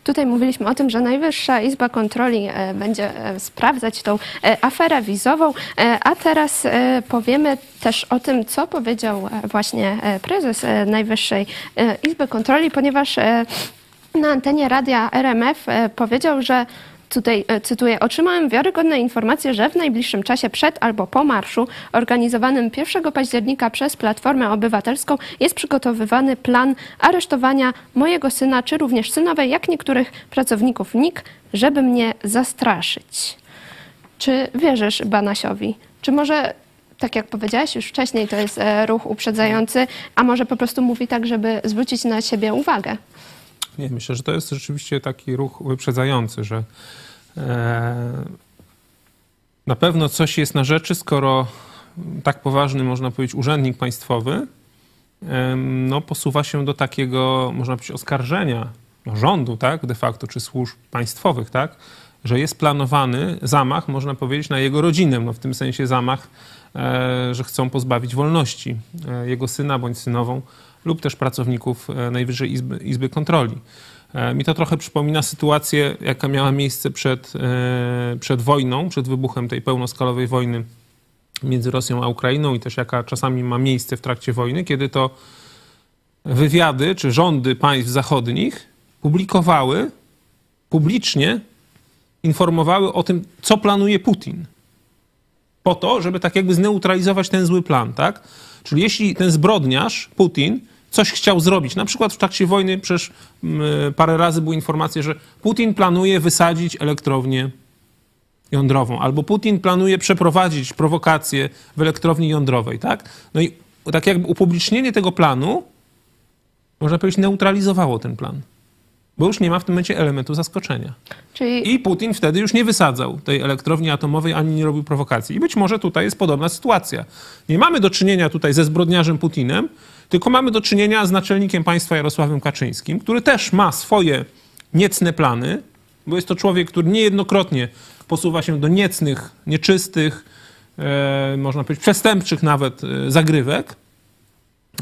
Tutaj mówiliśmy o tym, że Najwyższa Izba Kontroli e, będzie e, sprawdzać tą e, aferę wizową, a teraz powiemy też o tym, co powiedział właśnie prezes Najwyższej Izby Kontroli, ponieważ na antenie radia RMF powiedział, że Tutaj e, cytuję: Otrzymałem wiarygodne informacje, że w najbliższym czasie przed albo po marszu organizowanym 1 października przez Platformę Obywatelską jest przygotowywany plan aresztowania mojego syna, czy również synowej, jak niektórych pracowników NIK, żeby mnie zastraszyć. Czy wierzysz Banasiowi? Czy może, tak jak powiedziałaś już wcześniej, to jest e, ruch uprzedzający, a może po prostu mówi tak, żeby zwrócić na siebie uwagę? Nie, myślę, że to jest rzeczywiście taki ruch wyprzedzający, że e, na pewno coś jest na rzeczy, skoro tak poważny, można powiedzieć, urzędnik państwowy no, posuwa się do takiego, można powiedzieć, oskarżenia no, rządu, tak, de facto, czy służb państwowych, tak, że jest planowany zamach, można powiedzieć, na jego rodzinę, no, w tym sensie zamach, e, że chcą pozbawić wolności e, jego syna bądź synową lub też pracowników e, Najwyższej Izby, Izby Kontroli. E, Mi to trochę przypomina sytuację, jaka miała miejsce przed, e, przed wojną, przed wybuchem tej pełnoskalowej wojny między Rosją a Ukrainą i też jaka czasami ma miejsce w trakcie wojny, kiedy to wywiady czy rządy państw zachodnich publikowały publicznie, informowały o tym, co planuje Putin. Po to, żeby tak jakby zneutralizować ten zły plan, tak? Czyli jeśli ten zbrodniarz, Putin, coś chciał zrobić, na przykład w trakcie wojny przecież mm, parę razy były informacje, że Putin planuje wysadzić elektrownię jądrową, albo Putin planuje przeprowadzić prowokację w elektrowni jądrowej, tak? No i tak jakby upublicznienie tego planu, można powiedzieć, neutralizowało ten plan. Bo już nie ma w tym momencie elementu zaskoczenia. Czyli I Putin wtedy już nie wysadzał tej elektrowni atomowej ani nie robił prowokacji. I być może tutaj jest podobna sytuacja. Nie mamy do czynienia tutaj ze zbrodniarzem Putinem, tylko mamy do czynienia z naczelnikiem państwa Jarosławem Kaczyńskim, który też ma swoje niecne plany, bo jest to człowiek, który niejednokrotnie posuwa się do niecnych, nieczystych, e, można powiedzieć przestępczych nawet e, zagrywek.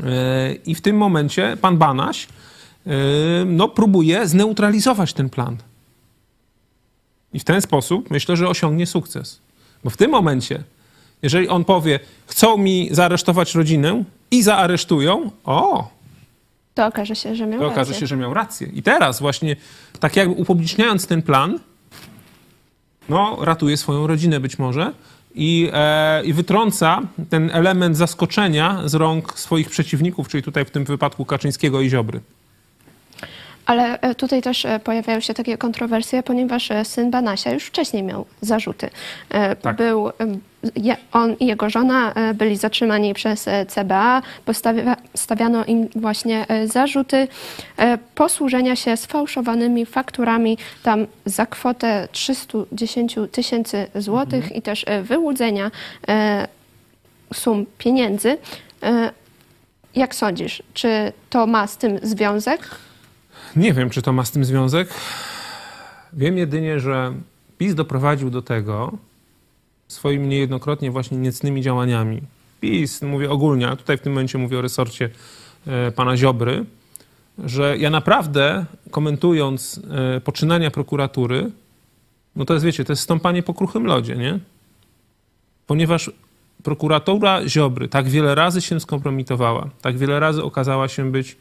E, I w tym momencie pan Banaś no, próbuje zneutralizować ten plan. I w ten sposób myślę, że osiągnie sukces. Bo w tym momencie, jeżeli on powie, chcą mi zaaresztować rodzinę i zaaresztują, o, to okaże się, że miał to okaże rację. się, że miał rację. I teraz właśnie, tak jakby upubliczniając ten plan, no, ratuje swoją rodzinę być może i, e, i wytrąca ten element zaskoczenia z rąk swoich przeciwników, czyli tutaj w tym wypadku Kaczyńskiego i Ziobry. Ale e, tutaj też e, pojawiają się takie kontrowersje, ponieważ e, syn Banasia już wcześniej miał zarzuty. Tak. Był, on i jego żona byli zatrzymani przez CBA, postawia- stawiano im właśnie zarzuty posłużenia się sfałszowanymi fakturami tam za kwotę 310 tysięcy złotych i też wyłudzenia sum pieniędzy. Jak sądzisz, czy to ma z tym związek? Nie wiem, czy to ma z tym związek. Wiem jedynie, że PiS doprowadził do tego swoimi niejednokrotnie właśnie niecnymi działaniami. PiS, mówię ogólnie, a tutaj w tym momencie mówię o resorcie e, pana Ziobry, że ja naprawdę komentując e, poczynania prokuratury, no to jest, wiecie, to jest stąpanie po kruchym lodzie, nie? Ponieważ prokuratura Ziobry tak wiele razy się skompromitowała, tak wiele razy okazała się być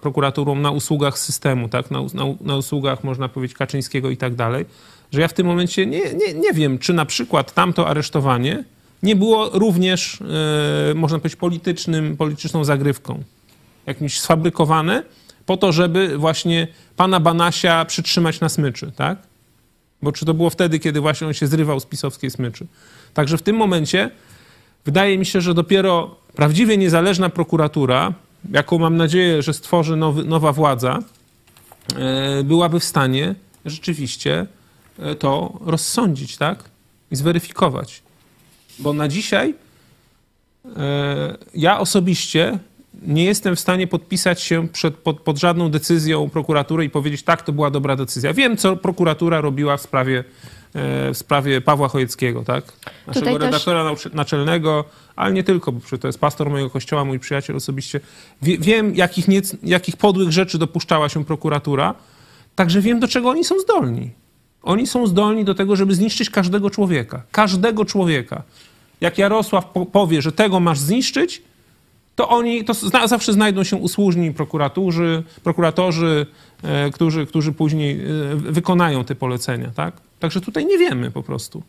prokuraturą na usługach systemu, tak? na, na, na usługach, można powiedzieć, Kaczyńskiego i tak dalej, że ja w tym momencie nie, nie, nie wiem, czy na przykład tamto aresztowanie nie było również, e, można powiedzieć, politycznym, polityczną zagrywką. Jakimś sfabrykowane po to, żeby właśnie pana Banasia przytrzymać na smyczy, tak? Bo czy to było wtedy, kiedy właśnie on się zrywał z pisowskiej smyczy. Także w tym momencie wydaje mi się, że dopiero prawdziwie niezależna prokuratura, jaką mam nadzieję, że stworzy nowy, nowa władza, e, byłaby w stanie rzeczywiście e, to rozsądzić, tak? I zweryfikować. Bo na dzisiaj e, ja osobiście nie jestem w stanie podpisać się przed, pod, pod żadną decyzją prokuratury i powiedzieć, tak, to była dobra decyzja. Wiem, co prokuratura robiła w sprawie, e, w sprawie Pawła Chojeckiego, tak? Naszego Tutaj też- redaktora nauczy- naczelnego, ale nie tylko, bo to jest pastor mojego kościoła, mój przyjaciel osobiście. Wie, wiem, jakich, nie, jakich podłych rzeczy dopuszczała się prokuratura, także wiem, do czego oni są zdolni. Oni są zdolni do tego, żeby zniszczyć każdego człowieka. Każdego człowieka. Jak Jarosław po- powie, że tego masz zniszczyć, to oni, to zna, zawsze znajdą się usłużni prokuratorzy, prokuratorzy, e, którzy, którzy później e, wykonają te polecenia, tak? Także tutaj nie wiemy po prostu.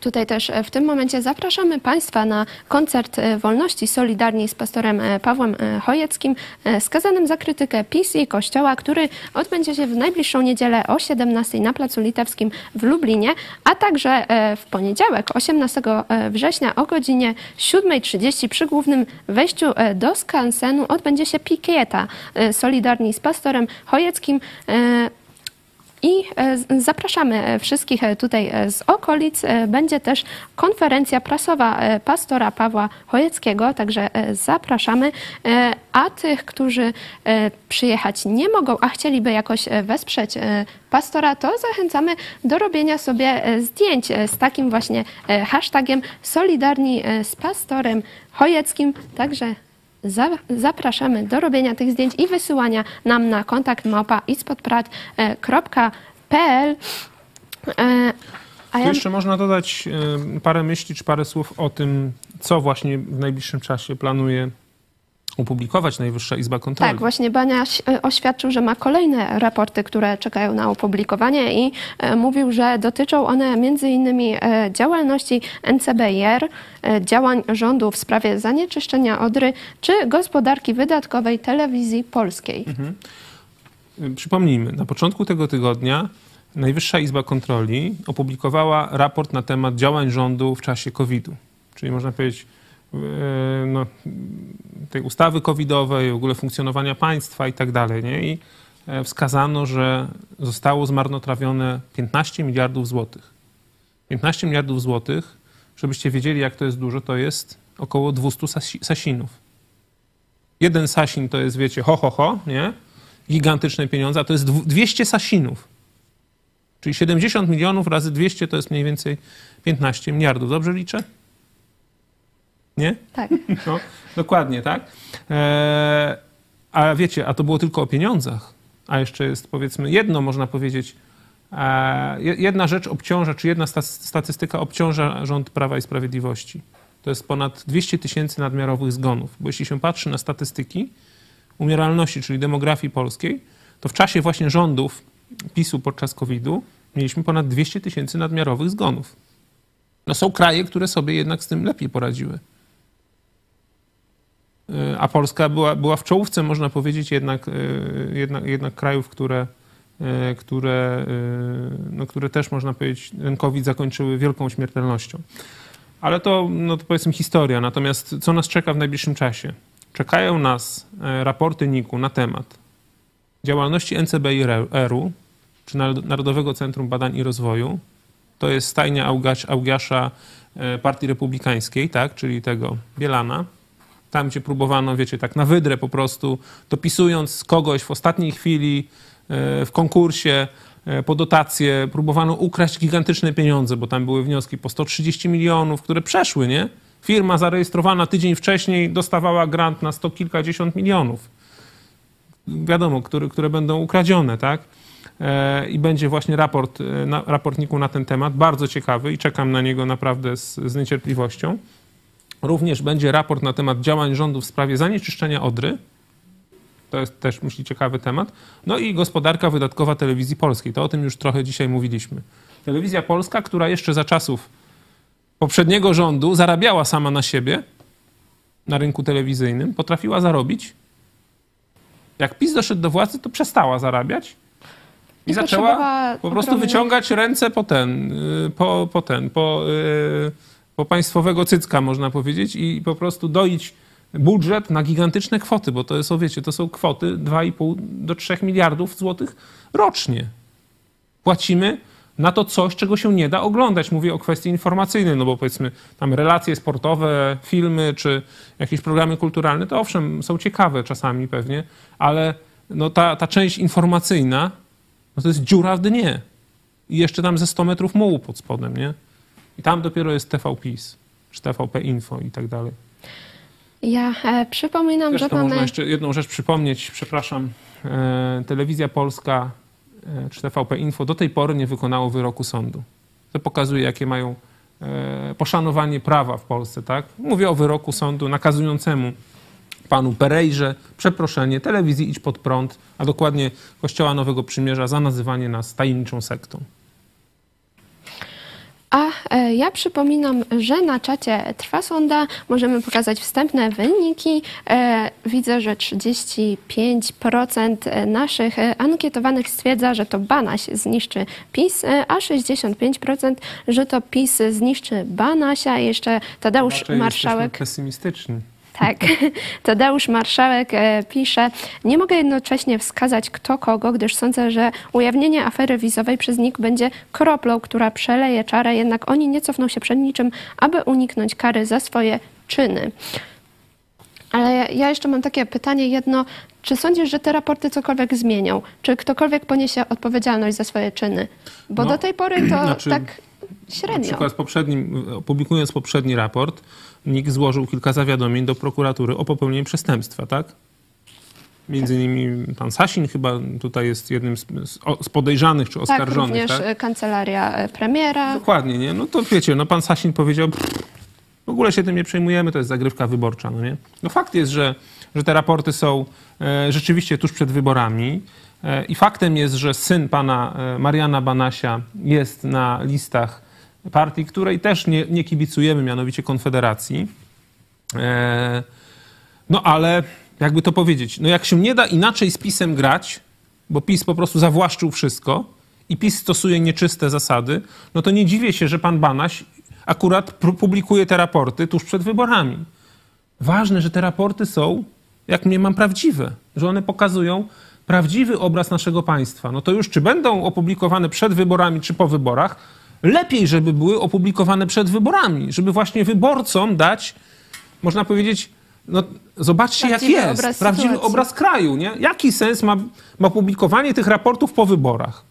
Tutaj też e, w tym momencie zapraszamy Państwa na koncert e, Wolności Solidarni z pastorem e, Pawłem Chojeckim, skazanym za krytykę PiS i Kościoła, który odbędzie się w najbliższą niedzielę o 17 na Placu Litewskim w Lublinie, a także w poniedziałek 18 września o godzinie 7.30 przy głównym wejściu do skansenu odbędzie się pikieta Solidarni z pastorem Chojeckim. I e, zapraszamy e, wszystkich e, tutaj z okolic. Będzie też konferencja prasowa pastora Pawła Chojeckiego, także zapraszamy. A tych, którzy przyjechać nie mogą, a chcieliby jakoś wesprzeć pastora, to zachęcamy do robienia sobie zdjęć z takim właśnie hashtagiem Solidarni z pastorem Chojeckim. Także zapraszamy do robienia tych zdjęć i wysyłania nam na kontakt małpa ispodprat.pl. E, Tu ja, jeszcze można dodać e, parę myśli czy parę słów o tym, co właśnie w najbliższym czasie planuje opublikować Najwyższa Izba Kontroli. tak, właśnie Baniaś e, oświadczył, że ma kolejne raporty, które czekają na opublikowanie i e, mówił, że dotyczą one między innymi e, działalności NCBR, działań rządu w sprawie zanieczyszczenia Odry czy gospodarki wydatkowej telewizji polskiej. Przypomnijmy, na początku tego tygodnia Najwyższa Izba Kontroli opublikowała raport na temat działań rządu w czasie COVID-u. Czyli można powiedzieć, no, tej ustawy covidowej, w ogóle funkcjonowania państwa i tak dalej. Nie? I e, wskazano, że zostało zmarnotrawione 15 miliardów złotych. 15 miliardów złotych, żebyście wiedzieli, jak to jest dużo, to jest około 200 sasi- sasinów. Jeden sasin to jest, wiecie, ho, ho, ho, nie? Gigantyczne pieniądze, a to jest dwu- 200 sasinów. Czyli 70 milionów razy 200 to jest mniej więcej 15 miliardów. Dobrze liczę? Nie? Tak. No, dokładnie, tak. Eee, a wiecie, a to było tylko o pieniądzach. A jeszcze jest, powiedzmy, jedno można powiedzieć, e, je- jedna rzecz obciąża, czy jedna sta- statystyka obciąża rząd Prawa i Sprawiedliwości. To jest ponad 200 tysięcy nadmiarowych zgonów. Bo jeśli się patrzy na statystyki umieralności, czyli demografii polskiej, to w czasie właśnie rządów PiSu podczas COVID-u mieliśmy ponad 200 tysięcy nadmiarowych zgonów. No są kraje, które sobie jednak z tym lepiej poradziły. Y, A Polska była, była w czołówce, można powiedzieć, jednak, y, jednak, jednak krajów, które, y, które, no, które też, można powiedzieć, ten COVID zakończyły wielką śmiertelnością. Ale to, no, to powiedzmy historia. Natomiast co nas czeka w najbliższym czasie? Czekają nas e, raporty NIK-u na temat działalności NCBR-u, czy Narod- Narodowego Centrum Badań i Rozwoju. To jest stajnia Augiasza e, Partii Republikańskiej, tak, czyli tego Bielana. Tam, gdzie próbowano, wiecie, tak na wydrę po prostu, dopisując kogoś w ostatniej chwili e, w konkursie e, po dotację, próbowano ukraść gigantyczne pieniądze, bo tam były wnioski po 130 milionów, które przeszły, nie? Firma zarejestrowana tydzień wcześniej dostawała grant na sto kilkadziesiąt milionów. Wiadomo, które, które będą ukradzione, tak? E, I będzie właśnie raport, raportniku na ten temat, bardzo ciekawy i czekam na niego naprawdę z, z niecierpliwością. Również będzie raport na temat działań rządu w sprawie zanieczyszczenia Odry. To jest też, myślę, ciekawy temat. No i gospodarka wydatkowa telewizji polskiej. To o tym już trochę dzisiaj mówiliśmy. Telewizja polska, która jeszcze za czasów poprzedniego rządu zarabiała sama na siebie na rynku telewizyjnym, potrafiła zarobić. Jak PiS doszedł do władzy, to przestała zarabiać i, I zaczęła po prostu ogromnych- wyciągać ręce po ten, y, po, po ten, po, y, po państwowego cycka, można powiedzieć, i po prostu doić budżet na gigantyczne kwoty, bo to są, wiecie, to są kwoty 2,5 do 3 miliardów złotych rocznie. Płacimy na to coś, czego się nie da oglądać. Mówię o kwestii informacyjnej, no bo powiedzmy tam relacje sportowe, filmy czy jakieś programy kulturalne, to owszem, są ciekawe czasami pewnie, ale no ta, ta część informacyjna, no to jest dziura w dnie. I jeszcze tam ze 100 metrów mułu pod spodem, nie? I tam dopiero jest TV PiS, czy TVP Info i tak dalej. Ja e, przypominam, Też że to można mamy... jeszcze jedną rzecz przypomnieć, przepraszam. E, Telewizja Polska e, czy TVP Info do tej pory nie wykonało wyroku sądu. To pokazuje, jakie mają e, poszanowanie prawa w Polsce, tak? Mówię o wyroku sądu nakazującemu panu Perejrze przeproszenie telewizji Idź Pod Prąd, a dokładnie Kościoła Nowego Przymierza za nazywanie nas tajemniczą sektą. A e, ja przypominam, że na czacie trwa sonda. Możemy pokazać wstępne wyniki. E, widzę, że 35% naszych e, ankietowanych stwierdza, że to Banaś zniszczy PiS, a 65% że to PiS zniszczy Banasia. Jeszcze Tadeusz Raczej Marszałek. jesteśmy pesymistyczni. Tak. Tadeusz Marszałek e, pisze, nie mogę jednocześnie wskazać kto kogo, gdyż sądzę, że ujawnienie afery wizowej przez NIK będzie kroplą, która przeleje czarę, jednak oni nie cofną się przed niczym, aby uniknąć kary za swoje czyny. Ale ja- ja jeszcze mam takie pytanie jedno. Czy sądzisz, że te raporty cokolwiek zmienią? Czy ktokolwiek poniesie odpowiedzialność za swoje czyny? Bo No, do tej pory to znaczy, tak Na średnio. przykład w poprzednim, publikując poprzedni raport, NIK złożył kilka zawiadomień do prokuratury o popełnieniu przestępstwa, tak? Między innymi pan Sasin chyba tutaj jest jednym z, podejrzanych czy Tak, oskarżonych, również tak? e, kancelaria e, premiera. Dokładnie, nie? No to wiecie, no pan Sasin powiedział, "Pff, w ogóle się tym nie przejmujemy, to jest zagrywka wyborcza, no nie? No fakt jest, że, że te raporty są e, rzeczywiście tuż przed wyborami i faktem jest, że syn pana e, Mariana Banasia jest na listach partii, której też nie, nie kibicujemy, mianowicie Konfederacji. E, no ale jakby to powiedzieć, no jak się nie da inaczej z PiSem grać, bo PiS po prostu zawłaszczył wszystko i PiS stosuje nieczyste zasady, no to nie dziwię się, że pan Banaś akurat publikuje te raporty tuż przed wyborami. Ważne, że te raporty są, jak mnie mam, prawdziwe, że one pokazują prawdziwy obraz naszego państwa. No to już czy będą opublikowane przed wyborami, czy po wyborach, lepiej, żeby były opublikowane przed wyborami, żeby właśnie wyborcom dać, można powiedzieć, no zobaczcie Prawdziwy jak jest, obraz prawdziwy sytuacji. obraz kraju, nie? Jaki sens ma, ma publikowanie tych raportów po wyborach?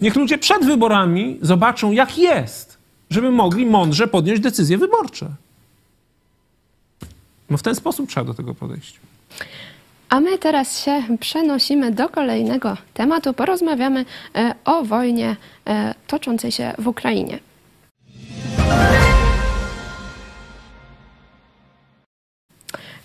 Niech ludzie przed wyborami zobaczą jak jest, żeby mogli mądrze podjąć decyzje wyborcze. No w ten sposób trzeba do tego podejść. A my teraz się przenosimy do kolejnego tematu. Porozmawiamy e, o wojnie e, toczącej się w Ukrainie.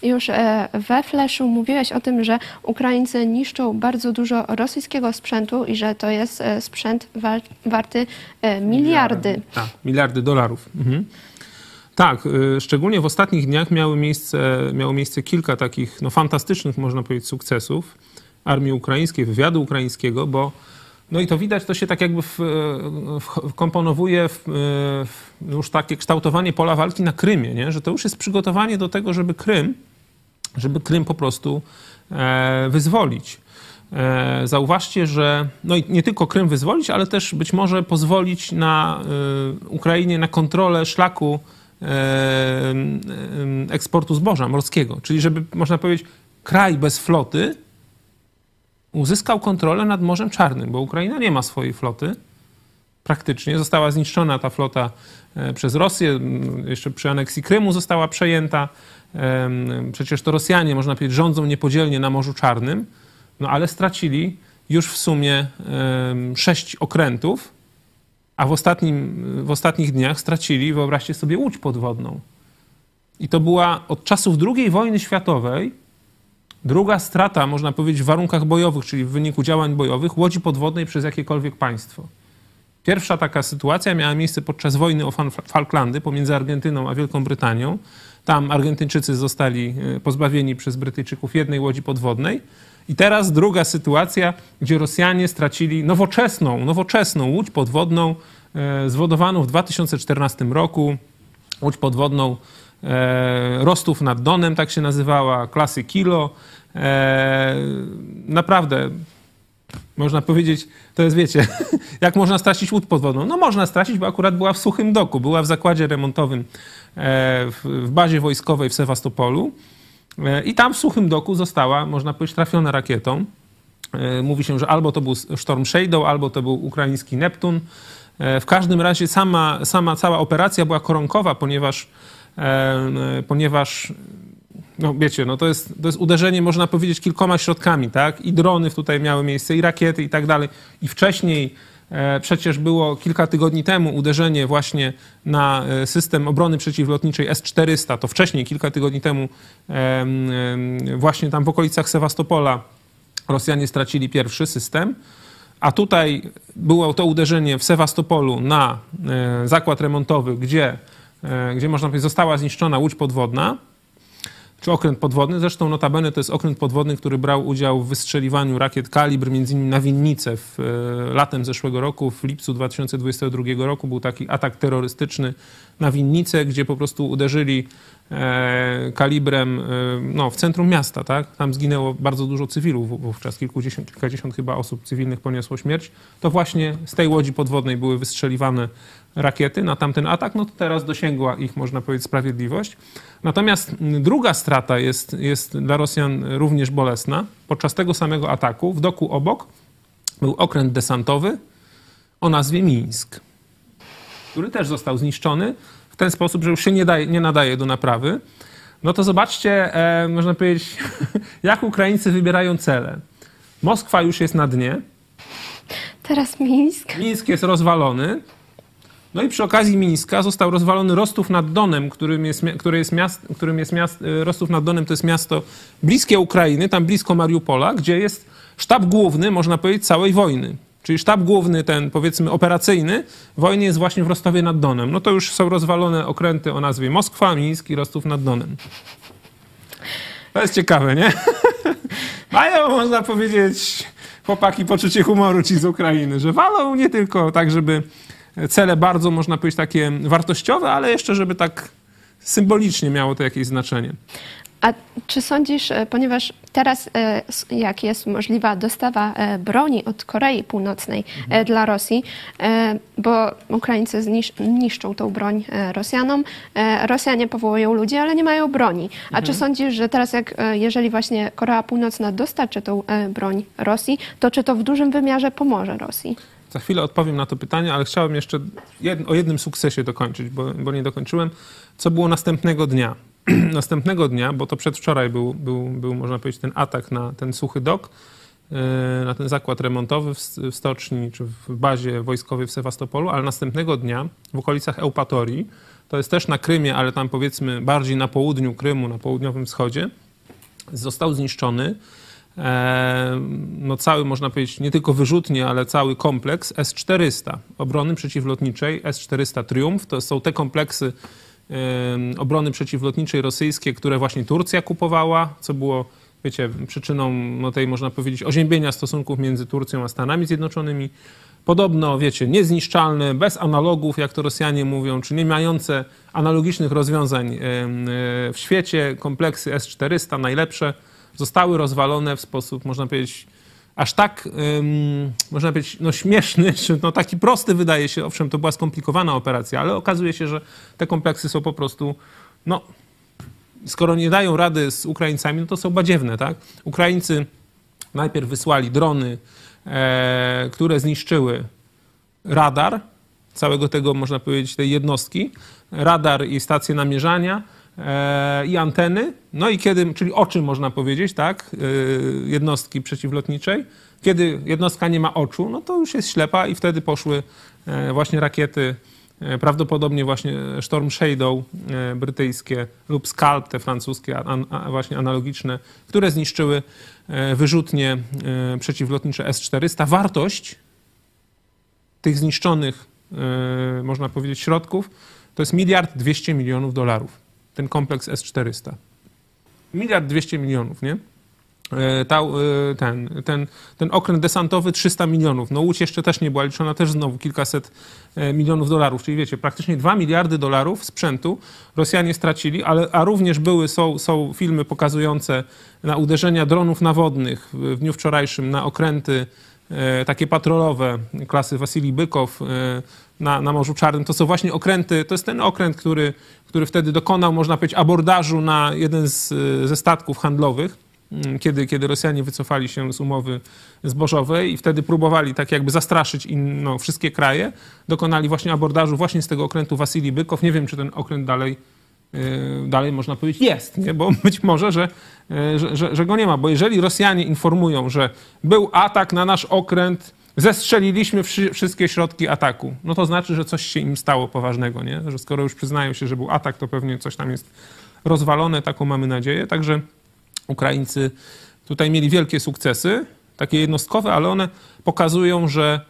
Już e, we Fleszu mówiłeś o tym, że Ukraińcy niszczą bardzo dużo rosyjskiego sprzętu i że to jest sprzęt wa- warty e, miliardy. Tak, miliardy dolarów. Mhm. Tak, y, szczególnie w ostatnich dniach miały miejsce, miało miejsce kilka takich no, fantastycznych, można powiedzieć, sukcesów armii ukraińskiej, wywiadu ukraińskiego, bo no i to widać, to się tak jakby w, wkomponowuje w, w już takie kształtowanie pola walki na Krymie, nie? że to już jest przygotowanie do tego, żeby Krym, żeby Krym po prostu e, wyzwolić. E, zauważcie, że no i nie tylko Krym wyzwolić, ale też być może pozwolić na e, Ukrainie na kontrolę szlaku eksportu zboża morskiego. Czyli żeby, można powiedzieć, kraj bez floty uzyskał kontrolę nad Morzem Czarnym, bo Ukraina nie ma swojej floty. Praktycznie została zniszczona ta flota e, przez Rosję, jeszcze przy aneksji Krymu została przejęta. Przecież to Rosjanie, można powiedzieć, rządzą niepodzielnie na Morzu Czarnym, no ale stracili już w sumie sześć okrętów, a w, ostatnim, w ostatnich dniach stracili, wyobraźcie sobie, łódź podwodną. I to była od czasów II wojny światowej druga strata, można powiedzieć, w warunkach bojowych, czyli w wyniku działań bojowych, łodzi podwodnej przez jakiekolwiek państwo. Pierwsza taka sytuacja miała miejsce podczas wojny o Falklandy pomiędzy Argentyną a Wielką Brytanią. Tam Argentyńczycy zostali e, pozbawieni przez Brytyjczyków jednej łodzi podwodnej. I teraz druga sytuacja, gdzie Rosjanie stracili nowoczesną, nowoczesną łódź podwodną, e, zwodowaną w 2014 roku. Łódź podwodną e, Rostów nad Donem, tak się nazywała, klasy Kilo. E, naprawdę można powiedzieć, to jest, wiecie, jak można stracić łódź podwodną? No można stracić, bo akurat była w suchym doku, była w zakładzie remontowym w, bazie wojskowej w Sewastopolu i tam w suchym doku została, można powiedzieć, trafiona rakietą. E, Mówi się, że albo to był Storm Shadow, albo to był ukraiński Neptun. E, W każdym razie sama, sama cała operacja była koronkowa, ponieważ, e, ponieważ no wiecie, no to jest, to jest uderzenie, można powiedzieć, kilkoma środkami, tak? I drony tutaj miały miejsce, i rakiety, i tak dalej. I wcześniej E, Przecież było kilka tygodni temu uderzenie właśnie na e, system obrony przeciwlotniczej S-400. To wcześniej, kilka tygodni temu, em, em, właśnie tam w okolicach Sewastopola Rosjanie stracili pierwszy system. A tutaj było to uderzenie w Sewastopolu na e, zakład remontowy, gdzie, e, gdzie można powiedzieć, została zniszczona łódź podwodna czy okręt podwodny. Zresztą notabene to jest okręt podwodny, który brał udział w wystrzeliwaniu rakiet kalibr, między innymi na Winnicę w, e, latem zeszłego roku, w lipcu 2022 roku był taki atak terrorystyczny na Winnicę, gdzie po prostu uderzyli e, kalibrem e, no, w centrum miasta. Tak? Tam zginęło bardzo dużo cywilów wó- wówczas, kilkudziesiąt, kilkadziesiąt chyba osób cywilnych poniosło śmierć. To właśnie z tej łodzi podwodnej były wystrzeliwane rakiety na tamten atak, no to teraz dosięgła ich, można powiedzieć, sprawiedliwość. Natomiast druga strata jest, jest dla Rosjan również bolesna. Podczas tego samego ataku w doku obok był okręt desantowy o nazwie Mińsk, który też został zniszczony w ten sposób, że już się nie, daje, nie nadaje do naprawy. No to zobaczcie, e, można powiedzieć, jak Ukraińcy wybierają cele. Moskwa już jest na dnie, Teraz Mińsk. Mińsk jest rozwalony. No i przy okazji Mińska został rozwalony Rostów nad Donem, którym jest, który jest miast, którym jest miast, y, Rostów nad Donem to jest miasto bliskie Ukrainy, tam blisko Mariupola, gdzie jest sztab główny, można powiedzieć, całej wojny. Czyli sztab główny, ten powiedzmy operacyjny, wojny jest właśnie w Rostowie nad Donem. No to już są rozwalone okręty o nazwie Moskwa, Mińsk i Rostów nad Donem. To jest ciekawe, nie? Mają, można powiedzieć, chłopaki poczucie humoru ci z Ukrainy, że walą nie tylko tak, żeby cele bardzo, można powiedzieć, takie wartościowe, ale jeszcze, żeby tak symbolicznie miało to jakieś znaczenie. A czy sądzisz, e, ponieważ teraz e, jak jest możliwa dostawa e, broni od Korei Północnej e, dla Rosji, bo Ukraińcy niszczą tą broń Rosjanom, Rosjanie powołują ludzi, ale nie mają broni. A czy sądzisz, że teraz jak, jeżeli właśnie Korea Północna dostarczy tą broń Rosji, to czy to w dużym wymiarze pomoże Rosji? Za chwilę odpowiem na to pytanie, ale chciałem jeszcze jed, o jednym sukcesie dokończyć, bo, bo nie dokończyłem. Co było następnego dnia? następnego dnia, bo to przedwczoraj był, był, był, można powiedzieć, ten atak na ten suchy dok, yy, na ten zakład remontowy w, w stoczni czy w bazie wojskowej w Sewastopolu, ale następnego dnia w okolicach Eupatorii, to jest też na Krymie, ale tam powiedzmy bardziej na południu Krymu, na południowym wschodzie, został zniszczony e, no cały, można powiedzieć, nie tylko wyrzutnie, ale cały kompleks S-400 obrony przeciwlotniczej, S-400 Triumph. To są te kompleksy obrony przeciwlotniczej rosyjskie, które właśnie Turcja kupowała, co było, wiecie, przyczyną no, tej, można powiedzieć, oziębienia stosunków między Turcją a Stanami Zjednoczonymi. Podobno, wiecie, niezniszczalne, bez analogów, jak to Rosjanie mówią, czy nie mające analogicznych rozwiązań e, w świecie, kompleksy S-400, najlepsze, zostały rozwalone w sposób, można powiedzieć, aż tak, em, można powiedzieć, no śmieszny, czy no taki prosty wydaje się, owszem, to była skomplikowana operacja, ale okazuje się, że te kompleksy są po prostu, no, skoro nie dają rady z Ukraińcami, no to są badziewne, tak? Ukraińcy najpierw wysłali drony, e, które zniszczyły radar całego tego, można powiedzieć, tej jednostki, radar i stacje namierzania i anteny, no i kiedy, czyli oczy można powiedzieć, tak, e, jednostki przeciwlotniczej. Kiedy jednostka nie ma oczu, no to już jest ślepa i wtedy poszły e, właśnie rakiety, e, prawdopodobnie właśnie Storm Shadow e, brytyjskie lub Scalp, te francuskie, właśnie analogiczne, które zniszczyły e, wyrzutnie e, przeciwlotnicze S-400. Wartość tych zniszczonych, e, można powiedzieć, środków, to jest miliard 200 milionów dolarów. Ten kompleks S-400. Miliard 200 milionów, nie? E, Ta, e, ten, ten, ten okręt desantowy 300 milionów. No łódź jeszcze też nie była liczona, też znowu kilkaset e, milionów dolarów. Czyli wiecie, praktycznie 2 miliardy dolarów sprzętu Rosjanie stracili, ale, a również były, są, są filmy pokazujące na uderzenia dronów nawodnych w, dniu wczorajszym na okręty takie patrolowe klasy Wasilij Bykow na, na Morzu Czarnym. To są właśnie okręty, to jest ten okręt, który, który wtedy dokonał, można powiedzieć, abordażu na jeden z, ze statków handlowych, m, kiedy, kiedy Rosjanie wycofali się z umowy zbożowej i wtedy próbowali tak jakby zastraszyć in, no, wszystkie kraje. Dokonali właśnie abordażu właśnie z tego okrętu Wasilij Bykow. Nie wiem, czy ten okręt dalej y, dalej można powiedzieć jest, nie? bo być może, że, y, że, że, że go nie ma. Bo jeżeli Rosjanie informują, że był atak na nasz okręt zestrzeliliśmy wszy- wszystkie środki ataku. No to znaczy, że coś się im stało poważnego, nie? Że skoro już przyznają się, że był atak, to pewnie coś tam jest rozwalone, taką mamy nadzieję. Także Ukraińcy tutaj mieli wielkie sukcesy, takie jednostkowe, ale one pokazują, że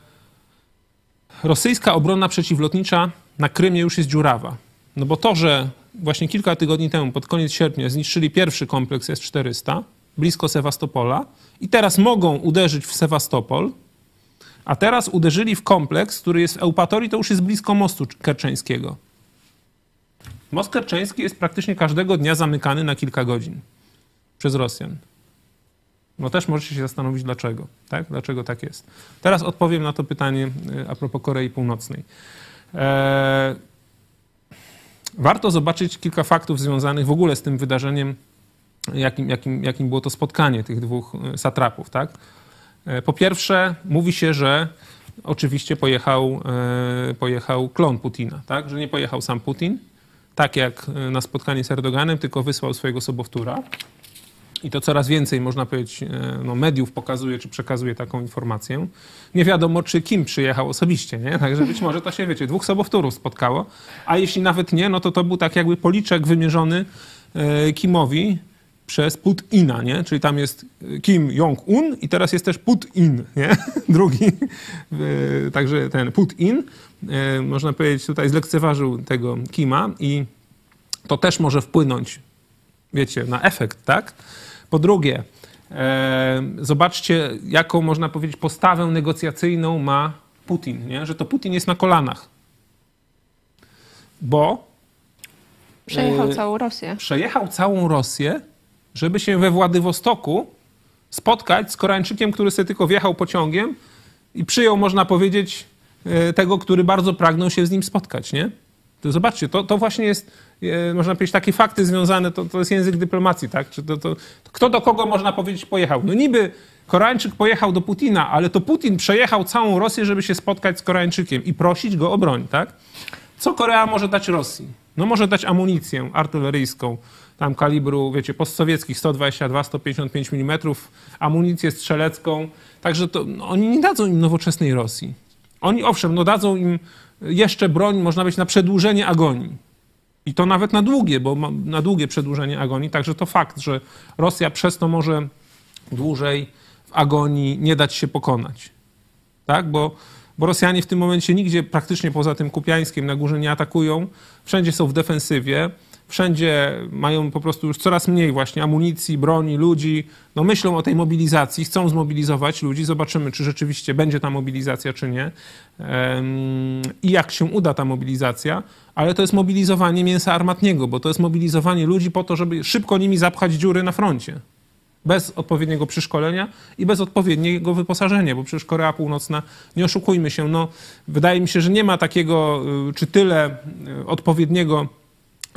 rosyjska obrona przeciwlotnicza na Krymie już jest dziurawa. No bo to, że właśnie kilka tygodni temu, pod koniec sierpnia, zniszczyli pierwszy kompleks S-400 blisko Sewastopola i teraz mogą uderzyć w Sewastopol, a teraz uderzyli w kompleks, który jest w Eupatorii, to już jest blisko mostu kerczeńskiego. Most kerczeński jest praktycznie każdego dnia zamykany na kilka godzin przez Rosjan. No też możecie się zastanowić dlaczego, tak? Dlaczego tak jest. Teraz odpowiem na to pytanie y, a propos Korei Północnej. Eee, warto zobaczyć kilka faktów związanych w ogóle z tym wydarzeniem, jakim, jakim, jakim było to spotkanie tych dwóch y, satrapów, tak? E, Po pierwsze, mówi się, że oczywiście pojechał, e, pojechał klon Putina, tak? Że nie pojechał sam Putin, tak jak e, na spotkanie z Erdoganem, tylko wysłał swojego sobowtóra. I to coraz więcej, można powiedzieć, no, mediów pokazuje, czy przekazuje taką informację. Nie wiadomo, czy Kim przyjechał osobiście, nie? Także być może to się, wiecie, dwóch sobowtórów spotkało. A jeśli nawet nie, no to to był tak jakby policzek wymierzony Kimowi przez Putina, nie? Czyli tam jest Kim Jong-un i teraz jest też Putin, nie? Drugi. E, Także ten Putin, e, można powiedzieć, tutaj zlekceważył tego Kima i to też może wpłynąć wiecie, na efekt, tak? Po drugie, zobaczcie, jaką można powiedzieć postawę negocjacyjną ma Putin, nie? że to Putin jest na kolanach. Bo Przejechał całą Rosję. przejechał całą Rosję, żeby się we Władywostoku spotkać z Koreańczykiem, który sobie tylko wjechał pociągiem i przyjął, można powiedzieć, e, tego, który bardzo pragnął się z nim spotkać, nie? To zobaczcie, to, to właśnie jest, e, można powiedzieć, takie fakty związane, to, to jest język dyplomacji, tak? Czy to, to, to kto do kogo, można powiedzieć, pojechał? No niby Koreańczyk pojechał do Putina, ale to Putin przejechał całą Rosję, żeby się spotkać z Koreańczykiem i prosić go o broń, tak? Co Korea może dać Rosji? No może dać amunicję artyleryjską, tam kalibru, wiecie, postsowieckich 122, 155 mm, amunicję strzelecką. Także to no, oni nie dadzą im nowoczesnej Rosji. Oni owszem, no dadzą im jeszcze broń, można być na przedłużenie agonii. I to nawet na długie, bo na długie przedłużenie agonii. Także to fakt, że Rosja przez to może dłużej w agonii nie dać się pokonać. Tak? Bo, bo Rosjanie w tym momencie nigdzie praktycznie poza tym Kupiańskiem na górze nie atakują. Wszędzie są w defensywie. Wszędzie mają po prostu już coraz mniej właśnie amunicji, broni, ludzi. No myślą o tej mobilizacji, chcą zmobilizować ludzi. Zobaczymy, czy rzeczywiście będzie ta mobilizacja, czy nie. I jak się uda ta mobilizacja. Ale to jest mobilizowanie mięsa armatniego, bo to jest mobilizowanie ludzi po to, żeby szybko nimi zapchać dziury na froncie bez odpowiedniego przyszkolenia i bez odpowiedniego wyposażenia, bo przecież Korea Północna, nie oszukujmy się, no, wydaje mi się, że nie ma takiego y, czy tyle y, odpowiedniego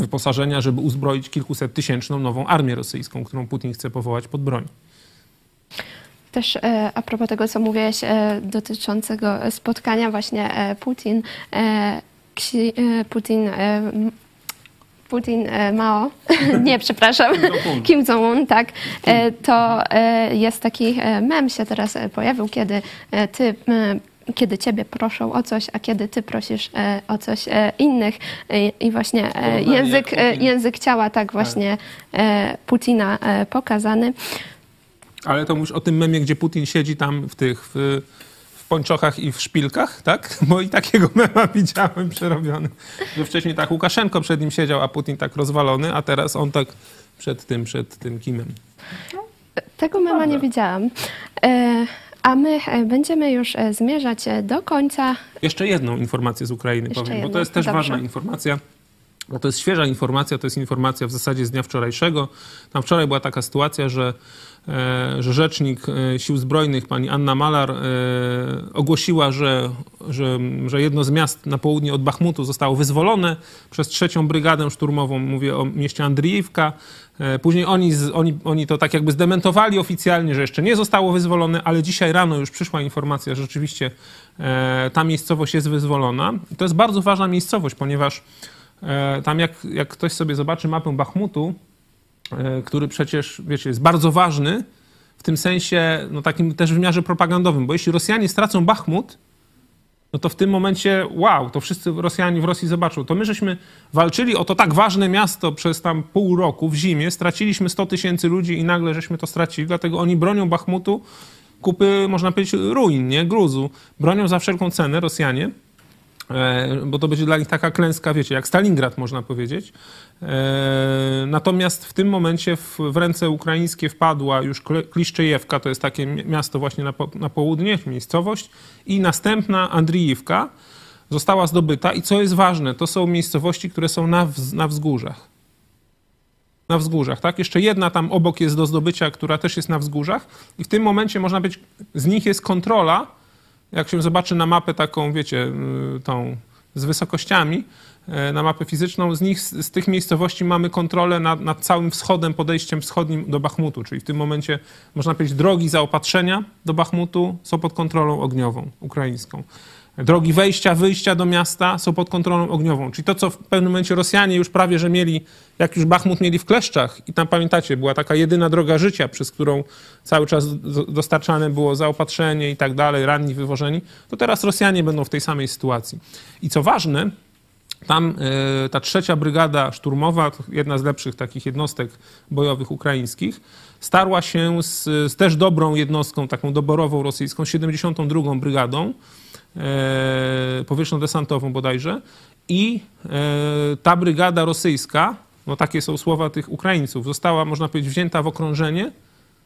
wyposażenia, żeby uzbroić kilkuset tysięczną nową armię rosyjską, którą Putin chce powołać pod broń. Też e, a propos tego, co mówiłeś e, dotyczącego spotkania właśnie e, Putin, Putin, Putin Mao, nie, przepraszam. Kim Jong-un, tak, to jest taki mem się teraz pojawił, kiedy ty kiedy ciebie proszą o coś, a kiedy ty prosisz e, o coś e, innych E, i właśnie e, język, e, język ciała tak właśnie e, Putina pokazany. Ale to mówisz o tym memie, gdzie Putin siedzi tam w tych, w, pończochach i w szpilkach, tak? Bo i takiego mema widziałem przerobiony. Że wcześniej tak Łukaszenko przed nim siedział, a Putin tak rozwalony, a teraz on tak przed tym, przed tym Kimem. Tego mema nie widziałam. E, a my e, będziemy już e, zmierzać e, do końca. Jeszcze jedną informację z Ukrainy Jeszcze powiem, bo jedną, to jest też dobrze. ważna informacja. Bo to jest świeża informacja, to jest informacja w zasadzie z dnia wczorajszego. Tam wczoraj była taka sytuacja, że, że rzecznik Sił Zbrojnych, pani Anna Malar, ogłosiła, że, że, że jedno z miast na południe od Bachmutu zostało wyzwolone przez trzecią brygadę szturmową. Mówię o mieście Andrijivka. E, Później oni, oni, oni to tak jakby zdementowali oficjalnie, że jeszcze nie zostało wyzwolone, ale dzisiaj rano już przyszła informacja, że rzeczywiście e, ta miejscowość jest wyzwolona. To jest bardzo ważna miejscowość, ponieważ e, tam jak, jak ktoś sobie zobaczy mapę Bachmutu, który przecież, wiecie, jest bardzo ważny w tym sensie, no takim też wymiarze propagandowym, bo jeśli Rosjanie stracą Bachmut, no to w tym momencie, wow, to wszyscy Rosjanie w Rosji zobaczą. To my żeśmy walczyli o to tak ważne miasto przez tam pół roku w zimie, straciliśmy 100 tysięcy ludzi i nagle żeśmy to stracili, dlatego oni bronią Bachmutu, kupy, można powiedzieć, ruin, nie, gruzu. Bronią za wszelką cenę Rosjanie, bo to będzie dla nich taka klęska, wiecie, jak Stalingrad można powiedzieć. E, natomiast w tym momencie w, w ręce ukraińskie wpadła już Kliszczejewka, to jest takie mi- miasto właśnie na, po, na południe, miejscowość, i następna Andrijivka została zdobyta. I co jest ważne, to są miejscowości, które są na, wz, na wzgórzach. Na wzgórzach, tak? Jeszcze jedna tam obok jest do zdobycia, która też jest na wzgórzach. I w tym momencie można być, z nich jest kontrola, jak się zobaczy na mapę taką, wiecie, y, tą z wysokościami, e, na mapę fizyczną, z nich, z tych miejscowości mamy kontrolę nad, nad całym wschodem, podejściem wschodnim do Bachmutu, czyli w tym momencie, można powiedzieć, drogi zaopatrzenia do Bachmutu są pod kontrolą ogniową ukraińską. Drogi wejścia, wyjścia do miasta są pod kontrolą ogniową. Czyli to, co w pewnym momencie Rosjanie już prawie, że mieli, jak już Bachmut mieli w kleszczach i tam pamiętacie, była taka jedyna droga życia, przez którą cały czas do- dostarczane było zaopatrzenie i tak dalej, ranni wywożeni, to teraz Rosjanie będą w tej samej sytuacji. I co ważne, tam e, ta trzecia brygada szturmowa, jedna z lepszych takich jednostek bojowych ukraińskich, starła się z, z też dobrą jednostką, taką doborową rosyjską, 72. brygadą e, powietrzno-desantową bodajże i e, ta brygada rosyjska, no takie są słowa tych Ukraińców, została, można powiedzieć, wzięta w okrążenie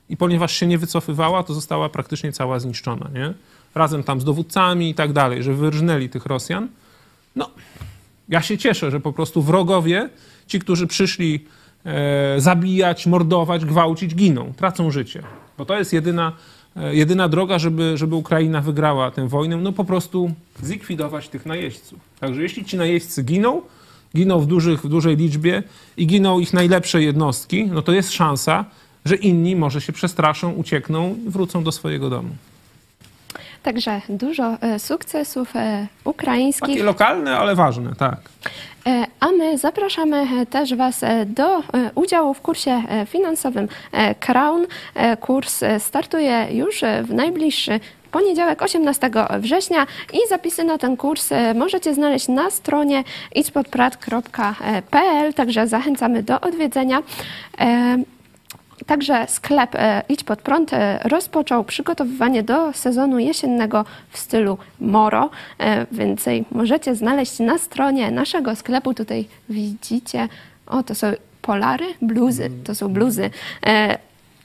i ponieważ się nie wycofywała, to została praktycznie cała zniszczona, nie? Razem tam z dowódcami i tak dalej, że wyrżnęli tych Rosjan. No, ja się cieszę, że po prostu wrogowie, ci, którzy przyszli e, zabijać, mordować, gwałcić, giną, tracą życie. Bo to jest jedyna, jedyna droga, żeby, żeby Ukraina wygrała tę wojnę, no po prostu zlikwidować tych najeźdźców. Także jeśli ci najeźdźcy giną, giną w, dużych, w dużej liczbie i giną ich najlepsze jednostki, no to jest szansa, że inni może się przestraszą, uciekną i wrócą do swojego domu. Także dużo e, sukcesów e, ukraińskich. Takie lokalne, ale ważne, tak. E, A my zapraszamy e, też Was e, do udziału w kursie finansowym Crown. Kurs startuje już w najbliższy poniedziałek 18 września i zapisy na ten kurs możecie znaleźć na stronie idźpodprat.pl, także zachęcamy do odwiedzenia. Także sklep e, Idź Pod Prąd e, rozpoczął przygotowywanie do sezonu jesiennego w stylu Moro. E, Więcej możecie znaleźć na stronie naszego sklepu. Tutaj widzicie, o to są polary, bluzy, to są bluzy.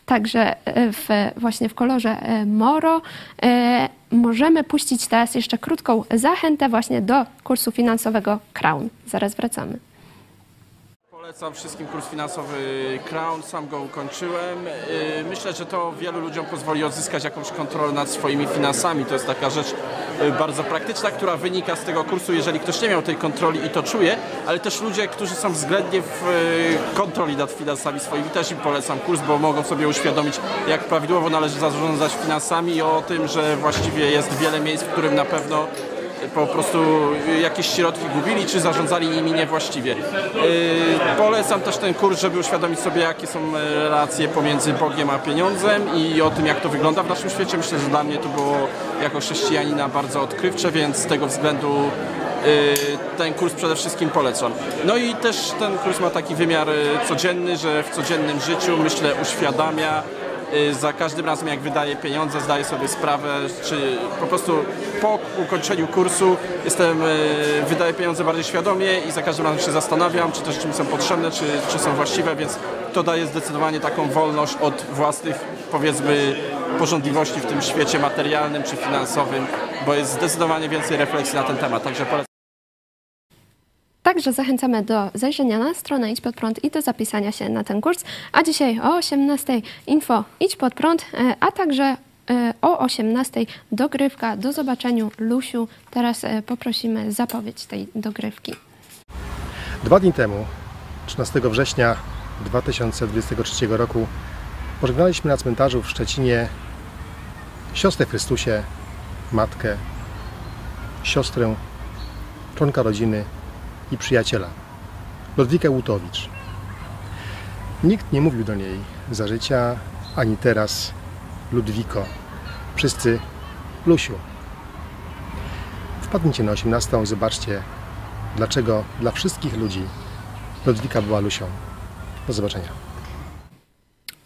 Także w, właśnie w kolorze Moro. Możemy puścić teraz jeszcze krótką zachętę właśnie do kursu finansowego Crown. Zaraz wracamy. Polecam wszystkim kurs finansowy Crown, sam go ukończyłem. Yy, Myślę, że to wielu ludziom pozwoli odzyskać jakąś kontrolę nad swoimi finansami. To jest taka rzecz yy, bardzo praktyczna, która wynika z tego kursu, jeżeli ktoś nie miał tej kontroli i to czuje, ale też ludzie, którzy są względnie w yy, kontroli nad finansami swoimi, też im polecam kurs, bo mogą sobie uświadomić, jak prawidłowo należy zarządzać finansami i o tym, że właściwie jest wiele miejsc, w którym na pewno po prostu jakieś środki gubili, czy zarządzali nimi niewłaściwie. Yy, Polecam też ten kurs, żeby uświadomić sobie, jakie są e, relacje pomiędzy Bogiem a pieniądzem i o tym, jak to wygląda w naszym świecie. Myślę, że dla mnie to było jako chrześcijanina bardzo odkrywcze, więc z tego względu yy, ten kurs przede wszystkim polecam. No i też ten kurs ma taki wymiar e, codzienny, że w codziennym życiu, myślę, uświadamia Y, za każdym razem jak wydaję pieniądze, zdaję sobie sprawę, czy po prostu po ukończeniu kursu jestem, y, wydaję pieniądze bardziej świadomie i za każdym razem się zastanawiam, czy te rzeczy mi są potrzebne, czy, czy są właściwe, więc to daje zdecydowanie taką wolność od własnych, powiedzmy, porządliwości w tym świecie materialnym czy finansowym, bo jest zdecydowanie więcej refleksji na ten temat, także polecam. Także zachęcamy do zajrzenia na stronę Idź Pod Prąd i do zapisania się na ten kurs. A dzisiaj o 18 info Idź Pod Prąd, e, a także e, o 18 dogrywka. Do zobaczenia Lusiu. Teraz e, poprosimy zapowiedź tej dogrywki. Dwa dni temu, 13 września 2023 roku, pożegnaliśmy na cmentarzu w Szczecinie siostrę Chrystusie, matkę, siostrę, członka rodziny i przyjaciela, Ludwikę Łutowicz. Nikt nie mówił do niej za życia, ani teraz Ludwiko, wszyscy Lusiu. Wpadnijcie na 18 i zobaczcie, dlaczego dla wszystkich ludzi Ludwika była Lusią. Do zobaczenia.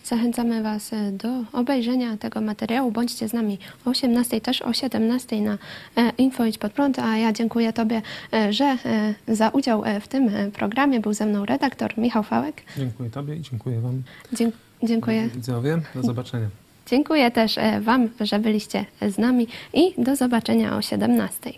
Zachęcamy Was e, do obejrzenia tego materiału. Bądźcie z nami o 18, też o 17 na e, Info Idź Pod Prąd. A ja dziękuję Tobie, e, że za udział w tym programie był ze mną redaktor Michał Fałek. Dziękuję Tobie i dziękuję Wam. Dzie- dziękuję. Widzowie, do zobaczenia. Dziękuję też Wam, że byliście z nami i do zobaczenia o 17.